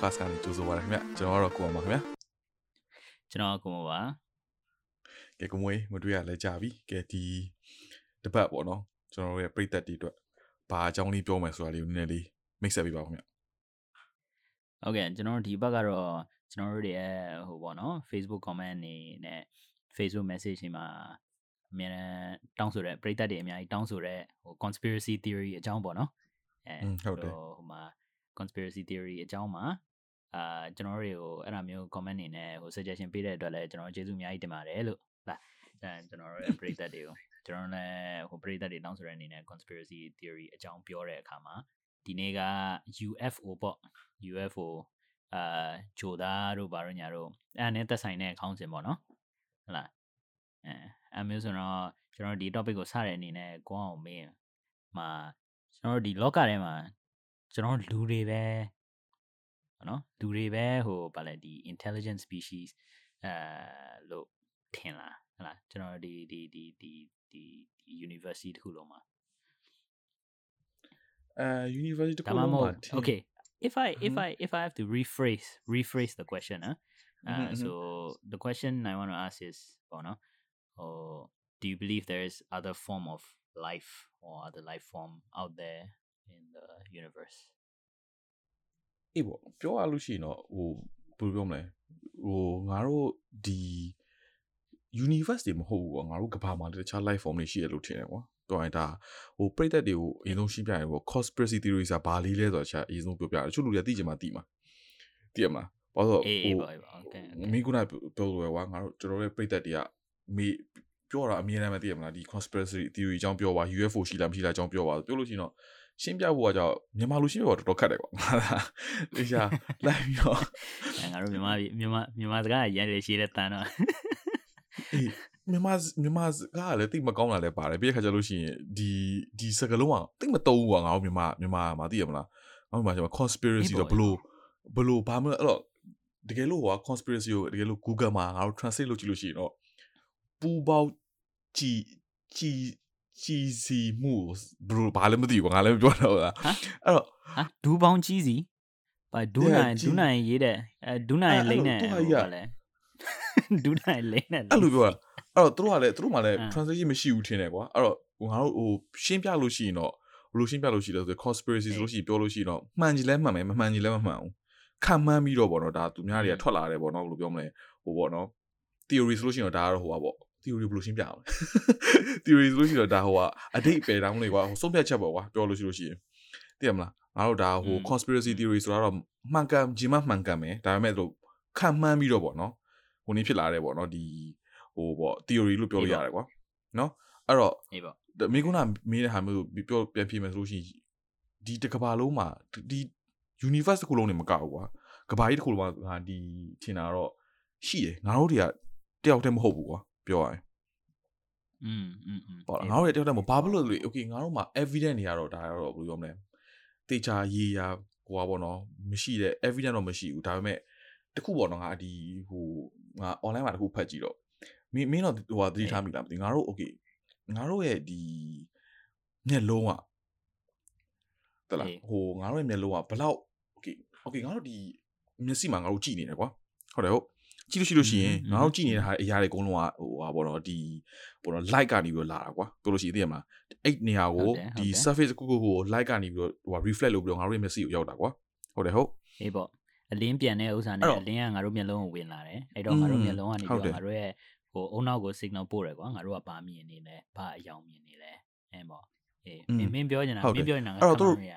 podcast ကနေကြိုဆိုပါရခင်ဗျကျွန်တော်ကတော့ကိုအောင်ပါခင်ဗျကျွန်တော်ကိုမပါကဲကိုမွေးမတွေ့ရလဲကြာပြီကဲဒီတပတ်ပေါ့နော်ကျွန်တော်တို့ရဲ့ပရိသတ်တွေအတွက်ဘာအကြောင်းလေးပြောမယ်ဆိုတာလေးကိုနည်းနည်းလေးမိတ်ဆက်ပေးပါဦးခင်ဗျဟုတ်ကဲ့ကျွန်တော်တို့ဒီဘက်ကတော့ကျွန်တော်တို့တွေရဲ့ဟိုပေါ့နော် Facebook comment နေနဲ့ Facebook message တွေမှာအများနဲ့တောင်းဆိုတဲ့ပရိသတ်တွေအများကြီးတောင်းဆိုတဲ့ဟို conspiracy theory အကြောင်းပေါ့နော်အဲอืมဟုတ်တယ်ဟိုမှာ conspiracy theory အကြောင်းမှာ အာကျွန်တော်တို့တွေကိုအဲ့ဒါမျိုး comment နေနဲ့ဟို suggestion ပေးတဲ့အတွက်လည်းကျွန်တော်ကျေးဇူးအများကြီးတင်ပါတယ်လို့လားအဲကျွန်တော်တို့ရဲ့ပရိသတ်တွေကိုကျွန်တော်လည်းဟိုပရိသတ်တွေတောင်းဆိုတဲ့အနေနဲ့ conspiracy theory အကြောင်းပြောတဲ့အခါမှာဒီနေ့က UFO ပေါ့ UFO အာဂျိုသားတို့ဘာလို့ညာတို့အဲ့ဒါနဲ့သက်ဆိုင်တဲ့ခေါင်းစဉ်ပေါ့နော်ဟုတ်လားအဲအမျိုးဆိုတော့ကျွန်တော်ဒီ topic ကိုစတဲ့အနေနဲ့ကိုအောင်မေးမှာကျွန်တော်တို့ဒီလောကထဲမှာကျွန်တော်တို့လူတွေပဲဟုတ် နော်လူတွေပဲဟိုဗာလဲဒီ intelligent species အဲလို့ထင်လားဟုတ်လားကျွန်တော်ဒီဒီဒီဒီဒီ university တခုလုံးမှာ အဲ university တ ဒါ ခု မှ လုံး မဟုတ် မှာထင် okay if i if Mhm. i if i have to rephrase rephrase the question huh? uh, Mhm, mhm. so the question i want to ask is oh no oh do you believe there is other form of life or other life form out there in the universe အေးပေါ့ပြောရလို့ရှိရင်တော့ဟိုဘယ်လိုပြောမလဲဟိုငါတို့ဒီ universe တွေမဟုတ်ဘူးကွာငါတို့ကဘာမှာတခြား life form တွေရှိရလို့ထင်တယ်ကွာတော်ရင်ဒါဟိုပြိသက်တွေကိုအရင်ဆုံးရှင်းပြရင်ပေါ့ conspiracy theory ဆိုတာဘာလေးလဲဆိုတာချာအရင်ဆုံးပြောပြတယ်တချို့လူတွေသိချင်မှသိမှာသိရမလားဘာလို့အေးဟိုပါအေးပါ okay မင်းကနာပြောလို့ကွာငါတို့ကျွန်တော်ရဲ့ပြိသက်တွေကမေးပြောတာအမြဲတမ်းမသိရမလားဒီ conspiracy theory အကြောင်းပြောပါ UFO ရှိလားမရှိလားအကြောင်းပြောပါပြောလို့ရှိရင်တော့ ရှင်းပြဖို့ကကြောင့်မြန်မာလူရှင်းပြဖို့တော်တော်ခက်တယ်ကွာတေချာလိုက်ပြီးတော့အဲငါတို့မြန်မာပြည်မြန်မာမြန်မာစကားရရရှိတဲ့တန်တော့အေးမြန်မာမြန်မာကလည်းတိတ်မကောင်းတာလည်းပါတယ်ပြီးတဲ့ခါကျလို့ရှိရင်ဒီဒီစကလုံးကတိတ်မတုံးဘူးကွာငါတို့မြန်မာမြန်မာမှာသိရမလားငါတို့မြန်မာကျတော့ conspiracy တော့ဘလို့ဘလို့ဘာမှအဲ့တော့တကယ်လို့ဟိုက conspiracy ကိုတကယ်လို့ Google မှာငါတို့ translate လုပ်ကြည့်လို့ရှိရင်တော့ပူပေါကြည်ကြည် ကြည်စီမှုဘလို့ဘာလည်းမသိဘူးကွာငါလည်းမပြောတော့ဘူးလားဟမ်အဲ့တော့ဟာဒူးပေါင်းကြီးစီဘာဒူး Yeah, နိုင်ကြီးဒူးနိုင်ရေးတဲ့အဲဒူးနိုင်အဲ့လိမ့်အဲ့နဲ့လိုဟိုသူ့ဟာကြီးကဘာလဲဒူးနိုင်လိမ့်နဲ့အဲ့လိုပြောတာအဲ့တော့သူတို့ကလည်းသူတို့မှလည်းအင်း translation မရှိဘူးထင်တယ်ကွာအဲ့တော့ဟိုငါတို့ဟိုရှင်းပြလို့ရှိရင်တော့ဘယ်လိုရှင်းပြလို့ရှိလဲဆိုတော့ conspiracy ဆိုလို့ရှိရင်ပြောလို့ရှိရင်တော့မှန်ကြီးလဲမှန်မယ်မမှန်ကြီးလဲမမှန်ဘူးခံမှန်းပြီးတော့ပေါ့နော်ဒါသူများတွေကထွက်လာတယ်ပေါ့နော်ဘယ်လိုပြောမလဲဟိုပေါ့နော် theory ဆိုလို့ရှိရင်တော့ဒါကတော့ဟိုပါပေါ့ theory ဘယ်လိုရှင်းပြအောင်လဲ theory ဆိုလို့ရှိရင်တော့ဒါဟိုကအတိတ်ပဲတောင်းလေးကွာဟိုဆုံးဖြတ်ချက်ပေါ့ကွာပြောလို့ရှိလို့ရှိရင်သိရမလားငါတို့ဒါဟို conspiracy theory ဆိုတာတော့မှန်ကန်ဂျင်မမှန်ကန်မယ်ဒါပေမဲ့သူခံမှန်းပြီးတော့ပေါ့နော်ဟိုနေ့ဖြစ်လာတယ်ပေါ့နော်ဒီဟိုပေါ့ theory လို့ပြောလို့ရတယ်ကွာနော်အဲ့တော့အေးပေါ့ဒါမိကုနာမေးတဲ့ဟာမျိုးပြောပြန်ပြမယ်ဆိုလို့ရှိရင်ဒီတစ်ကဘာလုံးမှာဒီ universe တစ်ခုလုံးနေမကဘူးကွာကဘာကြီးတစ်ခုလုံးမှာဒီထင်တာတော့ရှိတယ်ငါတို့တွေကတယောက်တည်းမဟုတ်ဘူးကွာ ပြောရရင် อืมอืมอืม ပေါ့လားငါတို့တွေတယောက်တည်းမဟုတ်ဘာဖြစ်လို့လဲ okay ငါတို့မှာ evidence တွေကတော့ဒါကတော့ဘယ်လိုပြောမလဲတေချာရေးရာဟိုပါပေါ့နော်မရှိတဲ့ evidence တော့မရှိဘူးဒါပေမဲ့တခုပေါ့နော်ငါဒီဟိုငါ online မှာတခုဖတ်ကြည့်တော့မင်းမင်းတော့ဟိုဟာသတိထားမိလားမသိဘူးငါတို့ okay ငါတို့ရဲ့ဒီမျက်လုံးอ่ะတလားဟိုငါတို့ရဲ့မျက်လုံးอ่ะဘလောက် okay okay ငါတို့ဒီမျက်စိမှာငါတို့ကြည့်နေတယ်ကွာဟုတ်တယ်ဟုတ် ကြည့်လို့ရှိလို့ရှိရင်ငါတို့ကြည့်နေတဲ့ဟာအရာတွေအကုန်လုံးကဟိုဟာပေါ့နော်ဒီပေါ့နော် light ကနေပြီးတော့လာတာကွာပြောလို့ရှိရင်သိရမလားအဲ့နေရာကိုဒီ surface ကိုကို light ကနေပြီးတော့ဟို reflect လုပ်ပြီးတော့ငါတို့ရဲ့မျက်စိကိုရောက်တာကွာဟုတ်တယ်ဟုတ်အေးပေါ့အလင်းပြန်တဲ့ဥစ္စာနဲ့အလင်းကငါတို့မျက်လုံးကိုဝင်လာတယ်အဲ့တော့ငါတို့မျက်လုံးကနေပြီးတော့ငါတို့ရဲ့ဟိုအုံနောက်ကို signal ပို့တယ်ကွာငါတို့ကဘာမြင်နေလဲဘာအယောင်မြင်နေလဲအဲပေါ့အေးမင်းမင်းပြောနေတာမင်းပြောနေတာငါတို့ရ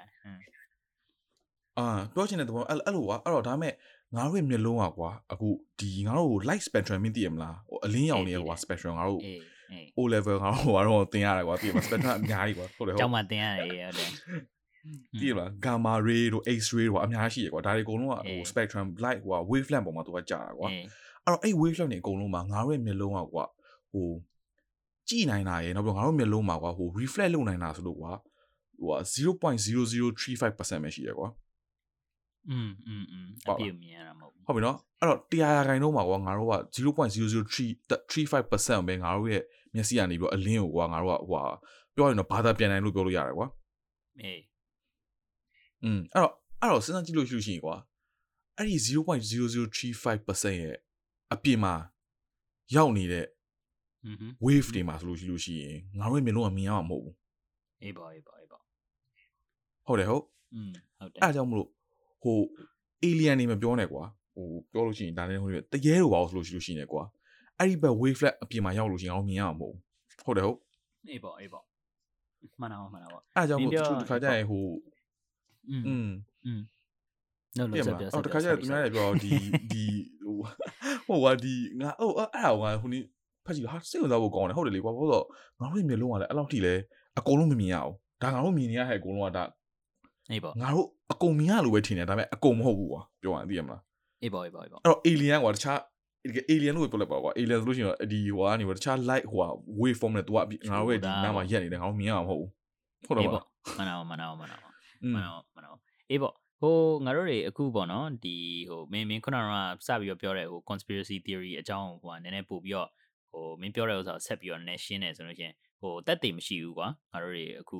အာပြောချင်တဲ့သဘောအဲ့အဲ့လိုကွာအဲ့တော့ဒါမဲ့ ငါတို့ရဲ့မျက်လုံးอ่ะကွာအခုဒီငါတို့ light spectrum မင်းသိရမလားဟိုအလင်းရောင်နေကွာ spectrum ငါတို့ အေးအေး O level ငါတို့ဟိုကတော့တင်ရတယ်ကွာသိရမလား spectrum အများကြီးကွာဟုတ်တယ်ဟုတ် ကျောင်းမှာတင်ရတယ်အေးဟုတ်တယ် သိရမလား gamma ray တို့ x ray တို့အများကြီးရှိရကွာဒါတွေအကုန်လုံးကဟို အေး spectrum light ဟို wavelength ပေါ်မှာသူကကြာတာကွာ အေး အဲ့တော့အဲ့ wavelength တွေအကုန်လုံးမှာငါတို့ရဲ့မျက်လုံးอ่ะကွာဟိုကြည်နိုင်တာရယ်နောက်ပြီးငါတို့မျက်လုံးမှာကွာဟို reflect လုပ်နိုင်တာဆိုလို့ကွာဟို0.0035%ပဲရှိရကွာ อืมอืมอืม ပေါ့ အ လား ပြည့်မြင်ရတာမဟုတ်ဘူး ဟုတ်ပြီနော်အဲ့တော့100ရာခိုင်နှုန်းမှာကွာငါတို့က0.00335%ပဲငါတို့ရဲ့မျက်စိကနေပြီးတော့အလင်းကိုကွာငါတို့ကဟိုဟာပြောရင်တော့ဘာသာပြန်နိုင်လို့ပြောလို့ရတယ်ကွာ အေး อืมအဲ့တော့ အဲ့တော့စဉ်းစားကြည့်လို့ရှိလို့ရှိရင်ကွာအဲ့ဒီ0.0035%ရဲ့အပြင်မှာရောက်နေတဲ့ อือฮึ wave တွေမှာဆိုလို့ရှိလို့ရှိရင်ငါတို့ရဲ့မျက်လုံးကမြင်ရမှာမဟုတ်ဘူး အေးပါအေးပါအေးပါ ဟုတ်တယ်ဟုတ် อืมဟုတ်တယ် အဲ့ဒါကြောင့်မလို့ ဟို alien တွေမပြောနဲ့ကွာဟိုပြောလို့ရှိရင်ဒါလည်းဟိုတကယ်လို့ပါဆိုလို့ရှိလို့ရှိနေကွာအဲ့ဒီဘက် wave flat အပြင်မှာရောက်လို့ရှိရင်ငါတို့မြင်ရမှာမဟုတ်ဘူးဟုတ်တယ်ဟုတ် အေးပါအေးပါမှန်တာပါမှန်တာပါ အဲ့ဒါကြောင့်မ နင်ပြော လို့တချို့တစ်ခါကျရင်ဟို อืม อืม လို့ ပြ လို့ မ ဆက် လား ပြောဆက် အော်တ ပြော ခါကျရင် sorry, သူ sorry. များလည်းပြောဒီဒီဟိုဟိုကဒီငါအိုးအဲ့ဒါကဟိုနေ့ဖတ်ကြည့်ဟာစိတ်ဝင်စားဖို့ကောင်းတယ်ဟုတ်တယ်လေကွာဘာလို့လဲငါတို့ရဲ့မျက်လုံးကလည်းအဲ့လောက်ထိလဲအကုန်လုံးမမြင်ရအောင်ဒါငါတို့မြင်နေရတဲ့အကုန်လုံးကဒါ အေးပါ ငါတို့အကုန်မြင်ရလို့ပဲထင်တယ်ဒါပေမဲ့အကုန်မဟုတ်ဘူးကွာပြောရရင်သိရမလား အေးပါအေးပါအေးပါ အဲ့တော့ alien ကွာတခြား alien လို့ပြောလိုက်ပါကွာ alien ဆိုလို့ရှိရင်တော့ဒီဟိုကနေတခြား light ဟိုက wave form နဲ့ तू ကငါတို့ရဲ့ဒီနားမှာရက်နေတယ်ငါတို့မြင်ရမှာမဟုတ်ဘူးဟုတ်တယ် အေး ပါ ပါမှန်တာပါမှန်တာပါမှန်တာပါ อืม မှန်တော့မှန်တော့အေးပေါ့ဟိုငါတို့တွေအခုပေါ့နော်ဒီဟိုမင်းမင်းခုနကစပြီးတော့ပြောတဲ့ဟို conspiracy theory အကြောင်းဟိုကနည်းနည်းပို့ပြီးတော့ဟိုမင်းပြောတဲ့ဥစ္စာကိုဆက်ပြီးတော့နည်းရှင်းနေဆိုလို့ရှိရင် ဟိုတက်တည်မရှိဘူးကွာငါတို့တွေအခု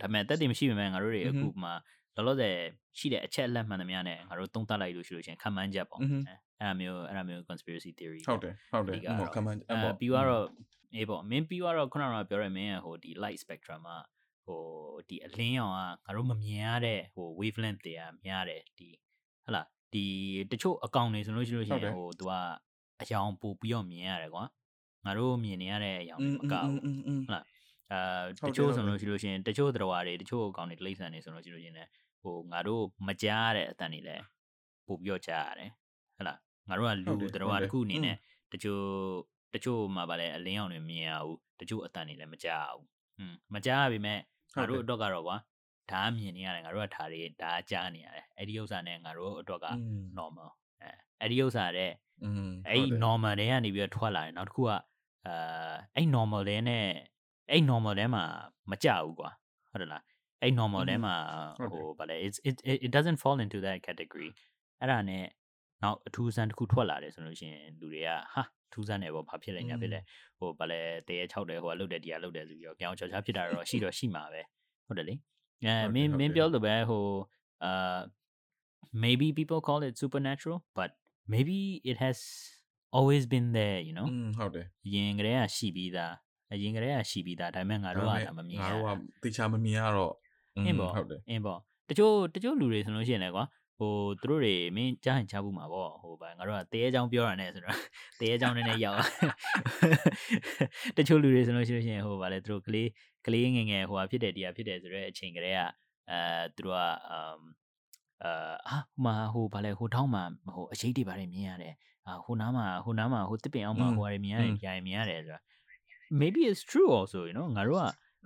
ဒါပေမဲ့တက်တည်မရှိပေမဲ့ငါတို့တွေအခုမှလောလောဆယ်ရှိတဲ့အချက်အလက်မှန်သမျှနဲ့ငါတို့သုံးသပ်လိုက်လို့ရှိလို့ရှင်ခံမှန်းချက်ပေါ့အဲ့ဒါမျိုးအဲ့ဒါမျိုး conspiracy theory ဟုတ်တယ်ဟုတ်တယ်ဟိုခံမှန်းအဲ့ပေါ့ပြီးတော့အေးပေါ့မင်းပြီးတော့ခုနကပြောရမင်းဟိုဒီ light spectrum ကဟိုဒီအလင်းရောင်ကငါတို့မမြင်ရတဲ့ဟို wavelength တွေကများတယ်ဒီဟလာဒီတချို့အကောင်တွေဆိုလို့ရှိလို့ရှင်ဟိုသူကအယောင်ပို့ပြီးတော့မြင်ရတယ်ကွာ ငါတို့မြင်နေရတဲ့အယောင် อื တွေ ม မကဘူး อืมอืม ဟုတ်လားအာ ဟုတ် တ တယ် ချို့ ဟုတ် ဆို တယ် လို့ရှိလို့ရှိရင်တချို့သတ္တဝါတွေတချို့အကောင်တွေတိရစ္ဆာန်တွေဆိုလို့ရှိလို့ရှိရင်လည်းဟိုငါတို့မကြားရတဲ့အတန်တွေလည်းပို့ပြီးတော့ကြားရတယ်ဟုတ်လားငါတို့ကလူ ဟုတ်တယ် သတ္တဝါ ဟုတ်တယ် တစ်ခုအနေ อืม နဲ့တချို့တချို့မှာဗာလဲအလင်းအောင်တွေမြင်ရဘူးတချို့အတန်တွေလည်းမကြားရဘူးอืมမကြားရပေမဲ့ငါတို့အတွက်ကတော့ကွာဒါကမြင်နေရတယ်ငါတို့ကဒါတွေဒါကကြားနေရတယ်အဲ့ဒီဥစ္စာနဲ့ငါတို့အတွက်က อืม normal အဲအဲ့ဒီဥစ္စာတဲ့ อืม အဲ့ဒီ normal တွေကနေပြီးတော့ထွက်လာတယ်နောက်တစ်ခုက အာအဲ့ normal တွေနဲ့အဲ့ normal တွေမှာမကြဘူးကွာဟုတ်တယ်လားအဲ့ normal တွေမှာဟုတ်တယ်ဟိုဗာလဲ it it it doesn't fall into that category အဲ့ဒါနဲ့နောက်အထူးဆန်းတစ်ခုထွက်လာတယ်ဆိုလို့ရှိရင်လူတွေကဟာထူးဆန်းတယ်ပေါ့ဘာဖြစ်လဲညာဖြစ်လဲဟိုဗာလဲတရေ6တယ်ဟိုကလုတ်တယ်ဒီကလုတ်တယ်ဆိုပြီးတော့ကြောင်ချော်ချားဖြစ်တာတော့ရှိတော့ရှိမှာပဲဟုတ်တယ်လေအဲဟုတ်တယ်မင်းဟုတ်မင်းတယ်ပြောလို့ပဲဟိုအာ maybe people call it supernatural but maybe it has always been there you know อืมဟုတ်တယ်အရင်ကတည်းကရှိပြီးသားအရင်ကတည်းကရှိပြီးသားဒါပေမဲ့ငါတို့ကဒါမမြင်ငါရတို့ကတာတေချာမမြင်ရတော့အင်းပေါ့ဟုတ်တယ်အင်းပေါ့တချို့တချို့လူတွေဆိုလို့ရှိရင်လည်းကွာဟိုသူတို့တွေမင်းကြားရင်ကြားဘူးမှာပေါ့ဟိုဗာငါတို့ကတဲရဲချောင်းပြောရတဲ့ဆိုတော့တဲရဲချောင်းနည်းနည်းရောက်တချို့လူတွေဆိုလို့ရှိရင်ဟိုဗာလေသူတို့ကလေးကလေးငယ်ငယ်ဟိုဟာဖြစ်တယ်ဒီဟာဖြစ်တယ်ဆိုတော့အချိန်ကလေးကအဲသူတို့ကအမ်အာဟိုမှာဟိုဗာလေဟိုထောင်းမှာဟိုအရေးတွေဗာလေမြင်ရတယ်အာ ဟိုနားမှာဟိုနားမှာဟိုတစ်ပင်အောင်မှာဟိုရမြင်ရတယ်ကြာရမြင်ရတယ်ဆိုတာ maybe it's true also you know ငါတို့က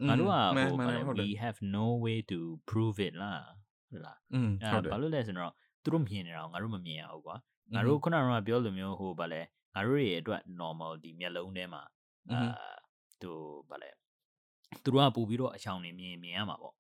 ငါတို့ကဟို we have no way to prove it လားဟုတ်လားอืมဟုတ်တယ်ဘာလို့လဲဆိုတော့သူတို့မြင်နေတာငါတို့မမြင်ရဘူးကွာငါတို့ခုနကပြောလိုမျိုးဟိုဗာလဲငါတို့တွေအတွက် normal ဒီမျက်လုံးထဲမှာအာသူဗာလဲသူတို့ကပို့ပြီးတော့အချောင်နေမြင်မြင်ရမှာပေါ့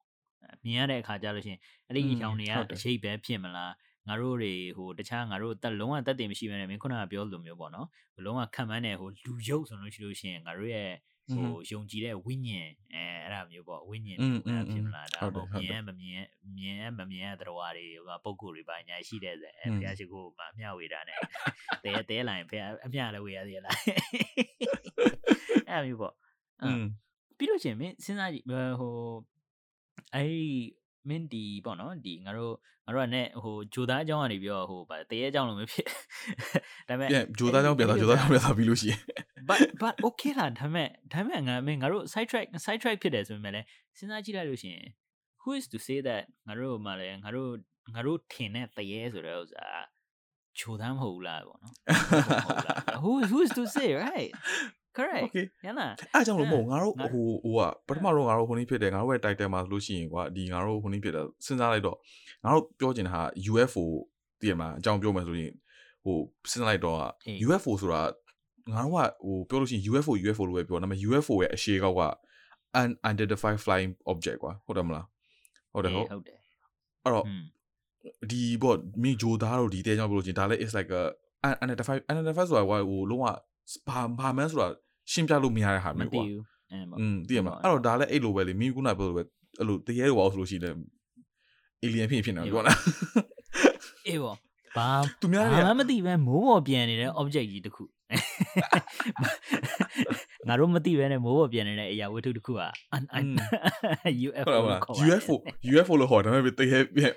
မြင်ရတဲ့အခါကျလို့ရှင်အဲ့ဒီအချောင်တွေကတရှိပဲဖြစ်မလား ငါတို့တွေဟိုတခြားငါတို့တက်လုံးဝတက်တင်မရှိဘဲနဲ့မင်းခုနကပြောလိုမျိုးပေါ့နော်ဘလုံးဝခံမှန်းတဲ့ဟိုလူရုပ်ဆိုလို့ရှိလို့ရှိရင်ငါတို့ရဲ့ဟိုယုံကြည်တဲ့ဝိညာဉ်အဲအဲ့ဒါမျိုးပေါ့ဝိညာဉ်အဲ့ဖြစ်မလားဒါပေါ့မြင်မမြင်မြင်မမြင်တဲ့တော်ရီဟိုပုံကိုယ်တွေပါညာရှိတဲ့ဆဲဘုရားရှိခိုးမှာမျှဝေတာနဲ့တဲတဲလိုက်ဘုရားအမျှလည်းဝေရသေးလားအဲ့မျိုးပေါ့ပြီးလို့ရှင်မင်းစဉ်းစားကြည့်ဟိုအဲ့ မင်းဒီပေါ့နော်ဒီငါတို့ငါတို့ကနဲ့ဟိုဂျိုသားအကြောင်းကနေပြီးတော့ဟိုဗာတဲရဲအကြောင်းလိုမျိုးဖြစ်ဒါပေမဲ့ပြန်ဂျိုသားကြောင့်ပြန်သွားဂျိုသားကြောင့်ပြန်သွားပြီးလို့ရှိရင် but but okay လားဒါပေမဲ့ဒါပေမဲ့ငါမင်းငါတို့ side track side track ဖြစ်တယ်ဆိုပေမဲ့လည်းစဉ်းစားကြည့်လိုက်လို့ရှိရင် who is to say that ငါတို့မှလည်းငါတို့ငါတို့ထင်တဲ့တရေဆိုတဲ့ဥစ္စာချိုသားမဟုတ်ဘူးလားပေါ့နော် who who is to say right correct okay ရလားအဲ့ကြောင့်လို့မဟုတ်ငါတို့ငါဟိုဟိုကပထမတော့ငါတို့ဟိုနေ့ဖြစ်တယ်ငါတို့ရဲ့ title မှာဆိုလို့ရှိရင်ကွာဒီငါတို့ဟိုနေ့ဖြစ်တယ်စဉ်းစားလိုက်တော့ငါတို့ပြောချင်တာဟာ UFO တည်ရမလားအကြောင်းပြောမယ်ဆိုရင်ဟိုစဉ်းစားလိုက်တော့အေး UFO ဆိုတာငါတို့ကဟိုပြောလို့ရှိရင် UFO UFO လို့ပဲပြောဒါပေမဲ့ UFO ရဲ့အရှိကောက်က unidentified flying object ကွာဟုတ်တယ်မလားဟုတ်တယ်ဟုတ်ဟုတ်တယ်အဲ့တော့อืมဒီပေါ့မိဂျိုသားတို့ဒီတဲကြောင့်ပြောလို့ချင်းဒါလည်း is like a unidentified unidentified ဆိုတာဟိုဟိုလုံးဝ ဘာဘာမှန်းဆိုတာရှင်းပြလို့မရတဲ့ဟာမျိုးကွာอืมသိရမလားအဲ့တော့ဒါလည်းအဲ့လိုပဲလေမင်းကုနာပြောလို့ပဲအဲ့လိုတရေတော့ဘာလို့ဆိုလို့ရှိလဲအေလီယန်ဖြစ်ဖြစ်နေတယ်ပြောလားအေးပေါ့ဘာသူများဘာမှမသိပဲမိုးပေါ်ပြန်နေတဲ့ object ကြီးတစ်ခုငါတို့မသိပဲနဲ့မိုးပေါ်ပြန်နေတဲ့အရာဝတ္ထုတစ်ခုက UFO UFO UFO လို့ဟောတယ်ဒါပေမဲ့တကယ်ပြန်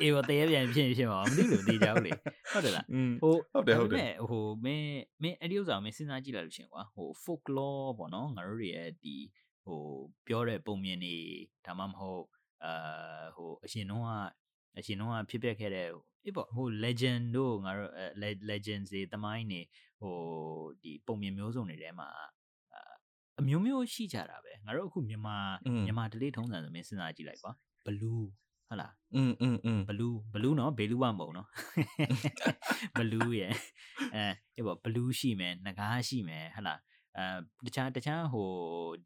အေးတော့တရေပြန်ဖြစ်ဖြစ်မှာမသိလို့သိကြဘူးလေဟုတ်တယ်လားဟိုဟုတ်တယ်ဟုတ်တယ်ဟိုမင်းမင်းအဲ့ဒီဥစ္စာကိုမင်းစဉ်းစားကြည့်လိုက်လို့ရှင်ကွာဟို folklore ပေါ့နော်ငါတို့တွေရဲ့ဒီဟိုပြောတဲ့ပုံမြင်တွေဒါမှမဟုတ်အာဟိုအရှင်တုန်းကအရှင်တုန်းကဖြစ်ပျက်ခဲ့တဲ့အေးပေါ့ဟို legend တို့ငါတို့ legend တွေတမိုင်းနေဟိုဒီပုံမြင်မျိုးစုံတွေထဲမှာအမျိုးမျိုးရှိကြတာပဲငါတို့အခုမြန်မာမြန်မာဒလေးထုံးစံဆိုမင်းစဉ်းစားကြည့်လိုက်ကွာ blue ဟုတ်လား อืมอืมอืม ဘလူးဘလူးနော်ဘေလူးဝမဟုတ်နော်ဘလူးရယ်အဲအေးပေါ့ဘလူးရှိမယ်ငကားရှိမယ်ဟဟလားအဲတခြားတခြားဟို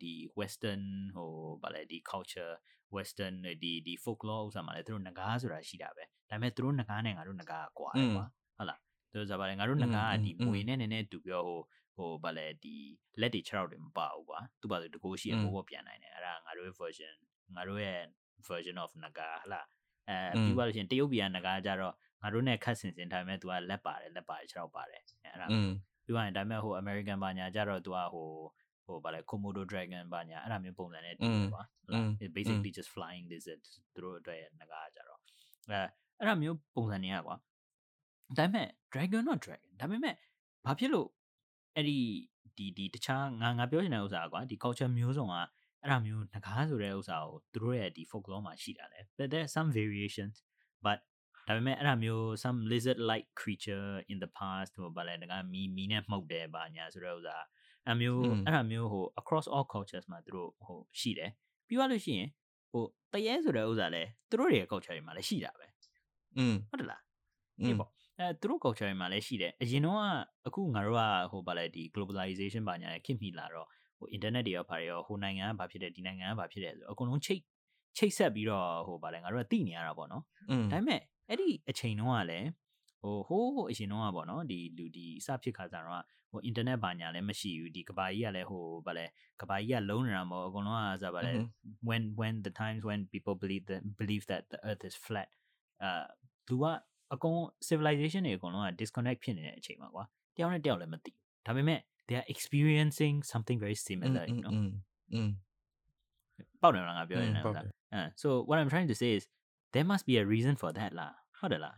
ဒီ western ဟိုဗာလဲဒီ culture western ဒီဒီ folklore ဥစ္စာမှာလဲသူတို့ငကားဆိုတာရှိတာပဲဒါပေမဲ့သူတို့ငကားနဲ့ငါတို့ငကားကွာတယ်ကွာဟုတ်လားသူတို့ဆိုဗာလဲငါတို့ငကားကဒီမွေနဲ့နည်းနည်းတူပြောဟိုဟိုဗာလဲဒီလက်တွေခြေထောက်တွေမပါဘူးကွာသူပါသူတကိုးရှိရဘောဘောပြန်နိုင်တယ်အဲ့ဒါငါတို့ရဲ့ version ငါတို့ရဲ့ version of ငကားဟလားအဲပြီးသွားလို့ရှိရင်တရုတ်ပြည်ကငကားကြတော့ငါတို့နဲ့ခတ်ဆင်ဆင်ထားမယ်သူကလက်ပါတယ်လက်ပါတယ်ခြေထောက်ပါတယ်အဲအဲ့ဒါอืมပြီးသွားရင်ဒါပေမဲ့ဟို American ဘာညာကြတော့သူကဟိုဟိုဗာလဲ Komodo dragon ဘာညာအဲ့ဒါမျိုးပုံစံနဲ့တူတယ်ကွာဟုတ်လား it basically just flying lizard သူတို့အတွက်ငကားကြတော့အဲအဲ့ဒါမျိုးပုံစံတွေကကွာဒါပေမဲ့ dragon not dragon ဒါပေမဲ့ဘာဖြစ်လို့အဲ့ဒီဒီဒီတခြားငါငါပြောချင်တဲ့ဥစ္စာကွာဒီ culture မျိုးစုံက အဲ့ဒါမျိုးငကားဆိုတဲ့ဥစ္စာကိုသူတို့ရဲ့ဒီ folklore မှာရှိတာလေ there some variations but ဒါပေမဲ့အဲ့ဒါမျိုး some lizard like creature in the past ဟိုဘာလဲငကားမီမီနဲ့မှုတ်တယ်ဗာညာဆိုတဲ့ဥစ္စာအဲ့မျိုးအဲ့ဒါမျိုးဟို across all cultures မှာသူတို့ဟိုရှိတယ်ပြီးသွားလို့ရှိရင်ဟိုတရဲဆိုတဲ့ဥစ္စာလဲသူတို့ရဲ့ culture တွေမှာလည်းရှိတာပဲอืมဟုတ်တယ်လားဒီပေါ့အဲသူတို့ culture တွေမှာလည်းရှိတယ်အရင်တော့အခုငါတို့ကဟိုဗာလဲဒီ globalization ဘာညာနဲ့ခင်မိလာတော့ ဟို internet တွေရောဗာတွေရောဟိုနိုင်ငံကဘာဖြစ်တယ်ဒီနိုင်ငံကဘာဖြစ်တယ်ဆိုအကုန်လုံးချိတ်ချိတ်ဆက်ပြီးတော့ဟိုဗာလဲငါတို့ကသိနေရတာပေါ့နော်อืมဒါပေမဲ့အဲ့ဒီအချိန်တုန်းကလည်းဟိုဟိုးအရင်တုန်းကပေါ့နော်ဒီလူဒီစဖြစ်ခါစားတော့ဟို internet ဘာညာလည်းမရှိဘူးဒီကဘာကြီးကလည်းဟိုဗာလဲကဘာကြီးကလုံးနေတာမဟုတ်အကုန်လုံးကစားဗာလဲ when when the times when people believe that believe that the earth is flat အာလူကအကုန် civilization တွေအကုန်လုံးက disconnect ဖြစ်နေတဲ့အချိန်မှာကွာတယောက်နဲ့တယောက်လည်းမသိဘူးဒါပေမဲ့ they are experiencing something very similar you know ပေါ့နော်ငါပြောနေတာဟုတ်လားအဲ so what i'm trying to say is there must be a reason for that လားဟုတ်တယ်လား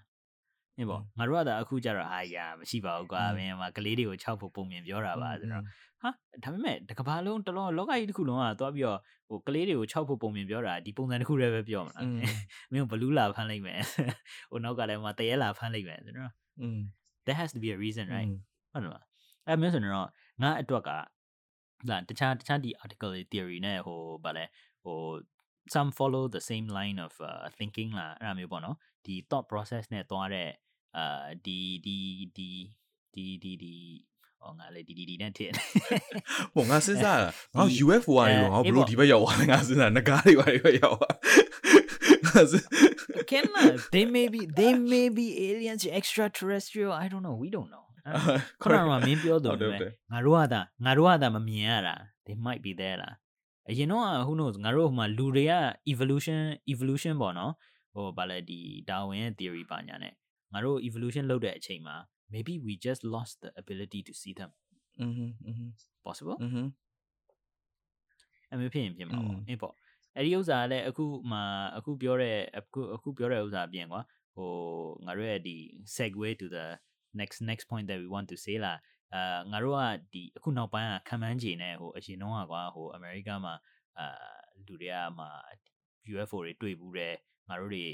ညပေါ့ငါတို့ကဒါအခုကြတော့အာရမရှိပါဘူးကွာဘယ်မှာကလေးတွေကိုခြောက်ဖို့ပုံမြင်ပြောတာပါဆိုတော့ဟာဒါပေမဲ့တကဘာလုံးတလုံးလောကကြီးတစ်ခုလုံးကသွားပြီးတော့ဟိုကလေးတွေကိုခြောက်ဖို့ပုံမြင်ပြောတာဒီပုံစံတစ်ခုတည်းပဲပြောမလားမင်းဘလူးလာဖမ်းလိုက်မယ်ဟိုနောက်ကလည်းမတရဲလာဖမ်းလိုက်မယ်ဆိုတော့ there has to be a reason right ဟုတ်တယ်လား အဲ့မျိုးဆိုရင်တော့ငါအတွက်ကလာတခြားတခြားဒီ article တွေ theory နဲ့ဟိုဗာလဲဟို some follow the same line of uh, thinking လာအဲ့ဒါမျိုးပေါ့နော်ဒီ thought process နဲ့သွားတဲ့အာဒီဒီဒီဒီဒီဒီဟောငါလေဒီဒီဒီနဲ့ထည့် ဟိုငါစဉ်းစားတာငါ ဒီ UFO ကနေတော့ငါဘ အေး လို့ ပေါ့ ဒီဘက်ရောက်သွားလဲငါစဉ်းစားငကားတွေပါဒီဘက်ရောက်သွားငါစဉ်း can they may be they may be aliens extraterrestrial i don't know we don't know ခုနကမင်းပြောသူ ဟုတ်တယ် ပဲ ဟုတ်တယ် ငါတို့ကသာငါတို့ကသာမမြင်ရတာ they might be there လားအရင်တော့ who knows ငါတို့ဟိုမှာလူတွေက evolution evolution ပေါ့နော်ဟိုဗာလဲဒီ Darwin ရဲ့ theory ပါညာနဲ့ငါတို့ evolution လုပ်တဲ့အချိန်မှာ maybe we just lost the ability to see them อืมอืม possible อืม အမေဖြစ်ရင်ဖြစ်မှာ อื ပေါ့ ม အေးပေါ့အဲ့ဒီဥစ္စာကလည်းအခုမှအခုပြောတဲ့အခုအခုပြောတဲ့ဥစ္စာအပြင်ကွာဟိုငါတို့ရဲ့ဒီ segue to the next next point that we want to say လာအာငါတို့ကဒီအခုနောက်ပိုင်းကခံမှန်းခြေနဲ့ဟိုအရင်တော့ကကွာဟိုအမေရိကမှာအာလူတွေကမှ UFO တွေတွေ့ဘူးတယ်ငါတို့တွေ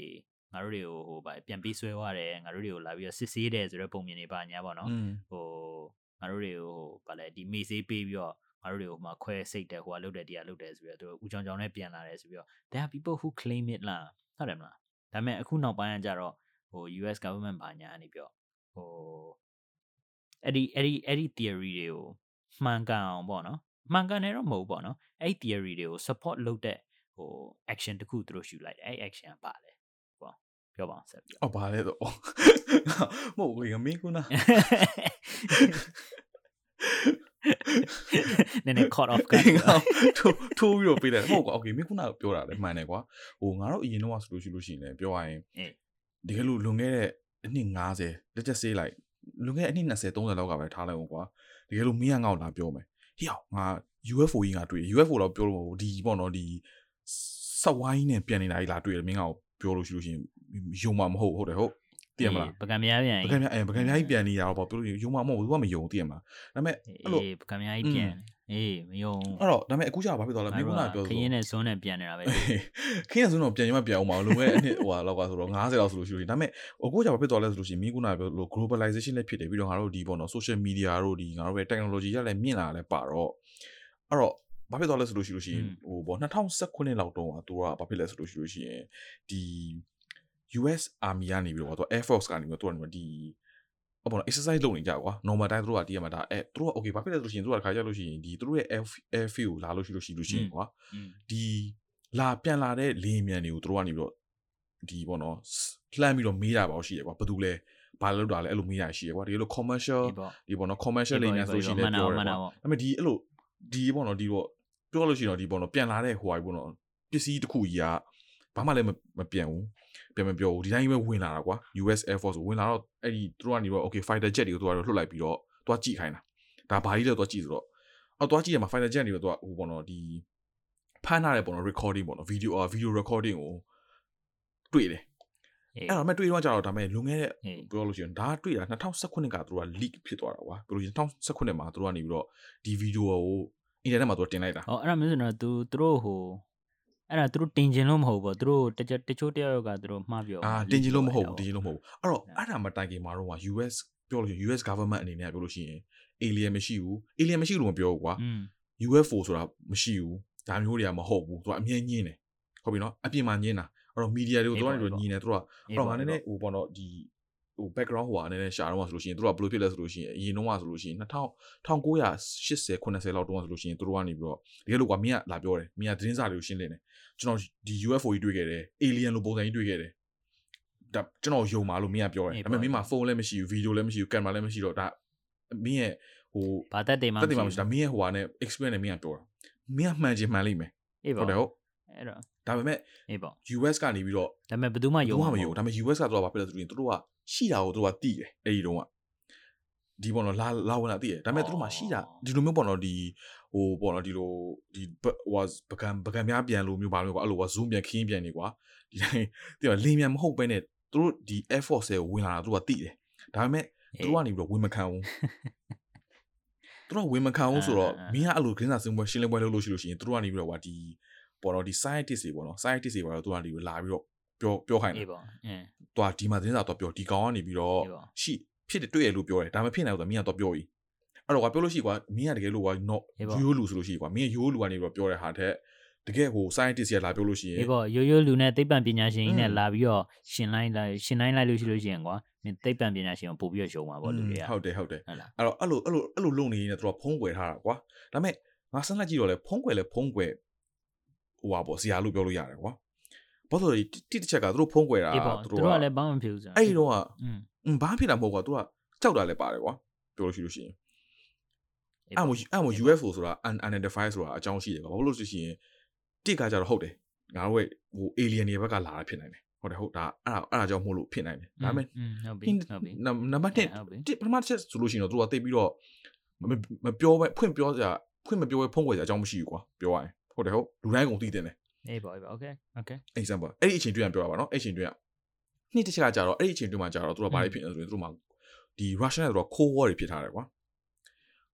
ငါတို့တွေကိုဟိုဗာပြန်ပြီးဆွဲသွားတယ်ငါတို့တွေကိုလာပြီးတော့စစ်ဆေးတယ်ဆိုတဲ့ပုံမြင်တွေပါညာပေါ့နော်อืมဟိုငါတို့တွေကိုဟိုဗာလဲဒီမေးဆေးပေးပြီးတော့ငါတို့တွေကိုဟိုမှာခွဲစိတ်တယ်ဟိုကလုတ်တယ်တရားလုတ်တယ်ဆိုပြီးတော့သူတို့ဦးချောင်းချောင်းနဲ့ပြန်လာတယ်ဆိုပြီးတော့ there are people who claim it လားဟုတ်တယ်မလားဒါပေမဲ့အခုနောက်ပိုင်းကကြတော့ဟို US government ဘာညာနေပြော ဟိုအဲ့ဒီအဲ့ဒီအဲ့ဒီ theory တွေကိုမှန်ကန်အောင်ပေါ့နော်မှန်ကန်တယ်တော့မဟုတ်ပေါ့နော်အဲ့ theory တွေကို support လုပ်တဲ့ဟို action တခုသူတို့ယူလိုက်တယ်အဲ့ action ပါလေပေါ့ပြောပါအောင်ဆက်ပြောအော်ပါလေတော့မဟုတ်ဘူးမင်းကနာနည်းနည်း caught off guard ထိုးထိုးပြီးတော့ပြေးတယ်မဟုတ်ကွာ okay မင်းခုနကပြောတာလည်းမှန်တယ်ကွာဟိုငါတို့အရင်တော့ဆိုလို့ရှိလို့ရှိရင်လည်းပြောရရင်တကယ်လို့လွန်ခဲ့တဲ့ အနှစ်90လက်ချက်ဆေးလိုက်လွန်ခဲ့တဲ့အနှစ်20 30လောက်ကပဲထားလိုက်အောင်ကွာတကယ်လို့မင်းကငါ့ကိုလာပြောမယ်ဟေ့အောင်ငါ UFO ကြီးငါတွေ့ UFO တော့ပြောလို့မဟုတ်ဘူးဒီပေါ့နော်ဒီဆက်ဝိုင်းနဲ့ပြန်နေတာကြီးလာတွေ့တယ်မင်းကပြောလို့ရှိလို့ရှိရင်ယုံမှာမဟုတ်ဟုတ်တယ်ဟုတ်သိရမလားပကံများပြန်ပကံများအဲပကံများကြီးပြန်နေတာတော့ပေါ့ပြောလို့ယုံမှာမဟုတ်ဘူးသူကမယုံသိရမလားဒါပေမဲ့အဲ့လိုအေးပကံများကြီးပြန် အေးမယုံအဲ့တော့ဒါပေမဲ့အခုကျတော့ဘာဖြစ်သွားလဲမင်းကပြောခရင်နဲ့ဇွန်းနဲ့ပြန်နေတာပဲခင်းရဆိုတော့ပြန်ရမပြန်အောင်မအောင်လုံခဲ့အနှစ်ဟိုဟာလောက်ကဆိုတော့90လောက်ဆိုလို့ရှိလို့ဒါပေမဲ့အခုကျဘာဖြစ်သွားလဲဆိုလို့ရှိရင်မင်းကပြောလို့ globalization လည်းဖြစ်တယ်ပြီးတော့ငါတို့ဒီပေါ့နော် social media တို့ဒီငါတို့ပဲ technology ရလည်းမြင့်လာတယ်ပါတော့အဲ့တော့ဘာဖြစ်သွားလဲဆိုလို့ရှိလို့ရှိရင်ဟိုပေါ့2019လောက်တုန်းကသူကဘာဖြစ်လဲဆိုလို့ရှိလို့ရှိရင်ဒီ US Army ကနေပြီးတော့သူ Air Force ကနေပြီးတော့သူကဒီ အပေါ် exercise လုပ်နေကြကွာ normal time သူတို့ကတည်ရမှာဒါအဲသူတို့က okay ဘာဖြစ်လဲဆိုလို့ရှိရင်သူတို့ကခါကြလို့ရှိရင်ဒီသူတို့ရဲ့ air air field ကိုလာလို့ရှိလို့ရှိလို့ရှိရင်ကွာဒီလာပြန်လာတဲ့လေမြန်တွေကိုသူတို့ကနေပြီးတော့ဒီပေါ့နော်လှမ်းပြီးတော့မေးတာပါရှိရကွာဘာတူလဲဘာလို့တာလဲအဲ့လိုမေးတာရှိရကွာဒီလို commercial ဒီပေါ့နော် commercial လေမြန်ဆိုလို့ရှိရင်လည်းပြောတယ်ကွာဒါပေမဲ့ဒီအဲ့လိုဒီပေါ့နော်ဒီတော့ပြောလို့ရှိရင်တော့ဒီပေါ့နော်ပြန်လာတဲ့ဟိုဟာပေါ့နော်ပစ္စည်းတစ်ခုကြီးကဘာမှလည်းမပြန်ဘူး ပြန်မပြောဘူးဒီတိုင်းပဲဝင်လာတာကွာ US Air Force ဝင်လာတော့အဲ့ဒီသူတို့ကနေတော့ okay fighter jet တွေကိုသူကတော့လွှတ်လိုက်ပြီးတော့သွားကြည့်ခိုင်းတာဒါဘာကြီးလဲသွားကြည့်ဆိုတော့အော်သွားကြည့်ရမှာ fighter jet တွေတော့ဟိုပေါ့နော်ဒီဖမ်းထားတဲ့ပေါ့နော် recording ပေါ့နော် video အာ video recording ကိုတွေ့တယ်အဲ့တော့မဲ့တွေ့တော့ကြတော့ဒါမဲ့လွန်ခဲ့တဲ့ပြောလို့ရှိရင်ဒါတွေ့တာ2019ကသူတို့က leak ဖြစ်သွားတာကွာပြောလို့ရှိရင်2019မှာသူတို့ကနေပြီးတော့ဒီ video ကို internet မှာသူတင်လိုက်တာဟောအဲ့ဒါမျိုးဆိုတော့ तू သူတို့ဟို အဲ့ဒါသူတို့တင်ကျင်လို့မဟုတ်ဘူးသူတို့တချို့တချို့တယောက်ကသူတို့မှားပြောအာတင်ကျင်လို့မဟုတ်ဘူးတင်ကျင်လို့မဟုတ်ဘူးအဲ့တော့အဲ့ဒါမတိုင်ခင်မှာတော့ US ပြောလို့ရှိရင် US government အနေနဲ့ပြောလို့ရှိရင် alien မရှိဘူး alien မရှိလို့မပြောဘူးကွာ UFO ဆိုတာမရှိဘူးဒါမျိုးတွေကမဟုတ်ဘူးသူကအမြဲညင်းတယ်ဟုတ်ပြီနော်အပြင်မှာညင်းတာအဲ့တော့ media တွေကိုသူကနေတော့ညင်းတယ်သူကအဲ့တော့ငါနည်းနည်းဟိုပေါ့နော်ဒီဟို background ဟိုအနေနဲ့ရှာတော့ဆိုလို့ရှိရင်သူတို့ကဘယ်လိုဖြစ်လဲဆိုလို့ရှိရင်အရင်တော့ဆိုလို့ရှိရင်2000 1980 90လောက်တုန်းကဆိုလို့ရှိရင်သူတို့ကနေပြီးတော့တကယ်လို့ကွာမင်းကလာပြောတယ်မင်းကသတင်းစာတွေကိုရှင်းလင်းတယ် ကျွန်တော်ဒီ UFO ကြီးတွေ့ခဲ့တယ် alien လိုပုံစံကြီးတွေ့ခဲ့တယ်ဒါကျွန်တော်ယုံပါလို့မင်းကပြောတယ်ဒါပေမဲ့မင်းမှာဖုန်းလည်းမရှိဘူးဗီဒီယိုလည်းမရှိဘူးကင်မရာလည်းမရှိတော့ဒါမင်းရဲ့ဟိုဘာတက်တယ်မှတက်တယ်မှမရှိဒါမင်းရဲ့ဟိုဟာနဲ့ experience နဲ့မင်းကပြောတာမင်းကမှန်ချင်မှန်လိမ့်မယ်အေးပါဟုတ်တယ်ဟုတ်အဲ့တော့ဒါပေမဲ့အေးပါ US ကနေပြီးတော့ဒါပေမဲ့ဘယ်သူမှယုံမှမယုံဒါပေမဲ့ US ကတော့ဘာဖြစ်လဲဆိုရင်သူတို့ကရှိတာကိုသူတို့ကသိတယ်အဲ့ဒီတုန်းကဒီပေါ့နော်လာလာဝင်လာသိတယ်ဒါပေမဲ့သူတို့မှရှိတာဒီလိုမျိုးပေါ့နော်ဒီ ဟိုပေါ့နော်ဒီလိုဒီ was ပကံပကံများပြန်လို့မျိုးပါလို့ကွာအဲ့လိုက zoom ပြန်ခင်းပြန်နေကွာဒီတိုင်းဒီတော့လင်းမြန်မဟုတ်ပဲနဲ့သူတို့ဒီ Air Force ကိုဝင်လာတာသူတို့ကသိတယ်ဒါပေမဲ့သူတို့ကနေပြီးတော့ဝင်မခံဘူးသူတို့ဝင်မခံဘူးဆိုတော့မင်းကအဲ့လိုခင်းစာစင်ပွဲရှင်းလင်းပွဲလုပ်လို့ရှိလို့ရှိရင်သူတို့ကနေပြီးတော့ကွာဒီပေါ်တော့ဒီ scientist တွေပေါ့နော် scientist တွေပေါ့တော့သူကနေပြီးလာပြီးတော့ပြောပြောခိုင်းတယ်အေးပါအင်းသွားဒီမှာသတင်းစာတော့ပြောဒီကောင်ကနေပြီးတော့ရှိဖြစ်တယ်တွေ့ရလို့ပြောတယ်ဒါမှဖြစ်နေတော့မင်းကတော့ပြောပြီ အဲ့တော့ကွာပြောလို့ရှိကွာမင်းကတကယ်လို့ကွာ not ရိုးလူဆိုလို့ရှိကွာမင်းရိုးလူကနေပြောတဲ့ဟာတဲ့တကယ်ဟို scientist ရလာပြောလို့ရှိရင်ဒီပေါ့ရိုးရိုးလူနဲ့သိပ္ပံပညာရှင်ကြီးနဲ့လာပြီးတော့ရှင်လိုက်လာရှင်လိုက်လိုက်လို့ရှိလို့ရှိရင်ကွာမင်းသိပ္ပံပညာရှင်ကိုပို့ပြီးတော့ရှုံမှာပေါ့လူတွေကဟုတ်တယ်ဟုတ်တယ်အဲ့တော့အဲ့လိုအဲ့လိုအဲ့လိုလုပ်နေရင်တော့ဖုံးကွယ်ထားတာကွာဒါပေမဲ့ငါစဉ်းစားကြည့်တော့လေဖုံးကွယ်လေဖုံးကွယ်ဟိုပါပေါ့ဇာလို့ပြောလို့ရတယ်ကွာဘာလို့လဲတိတစ်ချက်ကသူတို့ဖုံးကွယ်တာသူတို့ကလည်းဘာမှမဖြစ်ဘူးစအဲ့တော့อืมဘာဖြစ်တာမဟုတ်ကွာသူကကြောက်တာလည်းပါတယ်ကွာပြောလို့ရှိလို့ရှိရင် အဲ့မို့အဲ့မို့ UFO ဆိုတာ unidentified ဆိုတာအကြောင်းရှိတယ်ကွာဘာလို့လို့ဆိုရှင်တိကကြတော့ဟုတ်တယ်ငါတို့ရဲ့ဟို alien တွေဘက်ကလာတာဖြစ်နိုင်တယ်ဟုတ်တယ်ဟုတ်ဒါအဲ့ဒါအဲ့ဒါကြောင့်မို့လို့ဖြစ်နိုင်တယ်ဒါပေမဲ့อืมဟုတ်ပြီဟုတ်ပြီနံနံပါတ်1ဟုတ်ပြီပထမချက်ဆိုလို့ရှိရင်တော့သူကတိတ်ပြီးတော့မပြောပဲဖွင့်ပြောကြဖွင့်မပြောပဲဖုံးကွယ်ကြအကြောင်းမရှိဘူးကွာပြောရရင်ဟုတ်တယ်ဟုတ်လူတိုင်းကုန်သိတယ်လေအေးပေါ့အေးပေါ့ okay okay example အဲ့ဒီအချိန်တွေ့ရပြောရပါတော့အဲ့ဒီအချိန်တွေ့ရနှစ်တစ်ချက်ကကြာတော့အဲ့ဒီအချိန်တွေ့မှကြာတော့သူကဘာတွေဖြစ်နေလဲဆိုရင်သူတို့မှဒီ Russian နဲ့သူက cold war တွေဖြစ်ထားတယ်ကွာ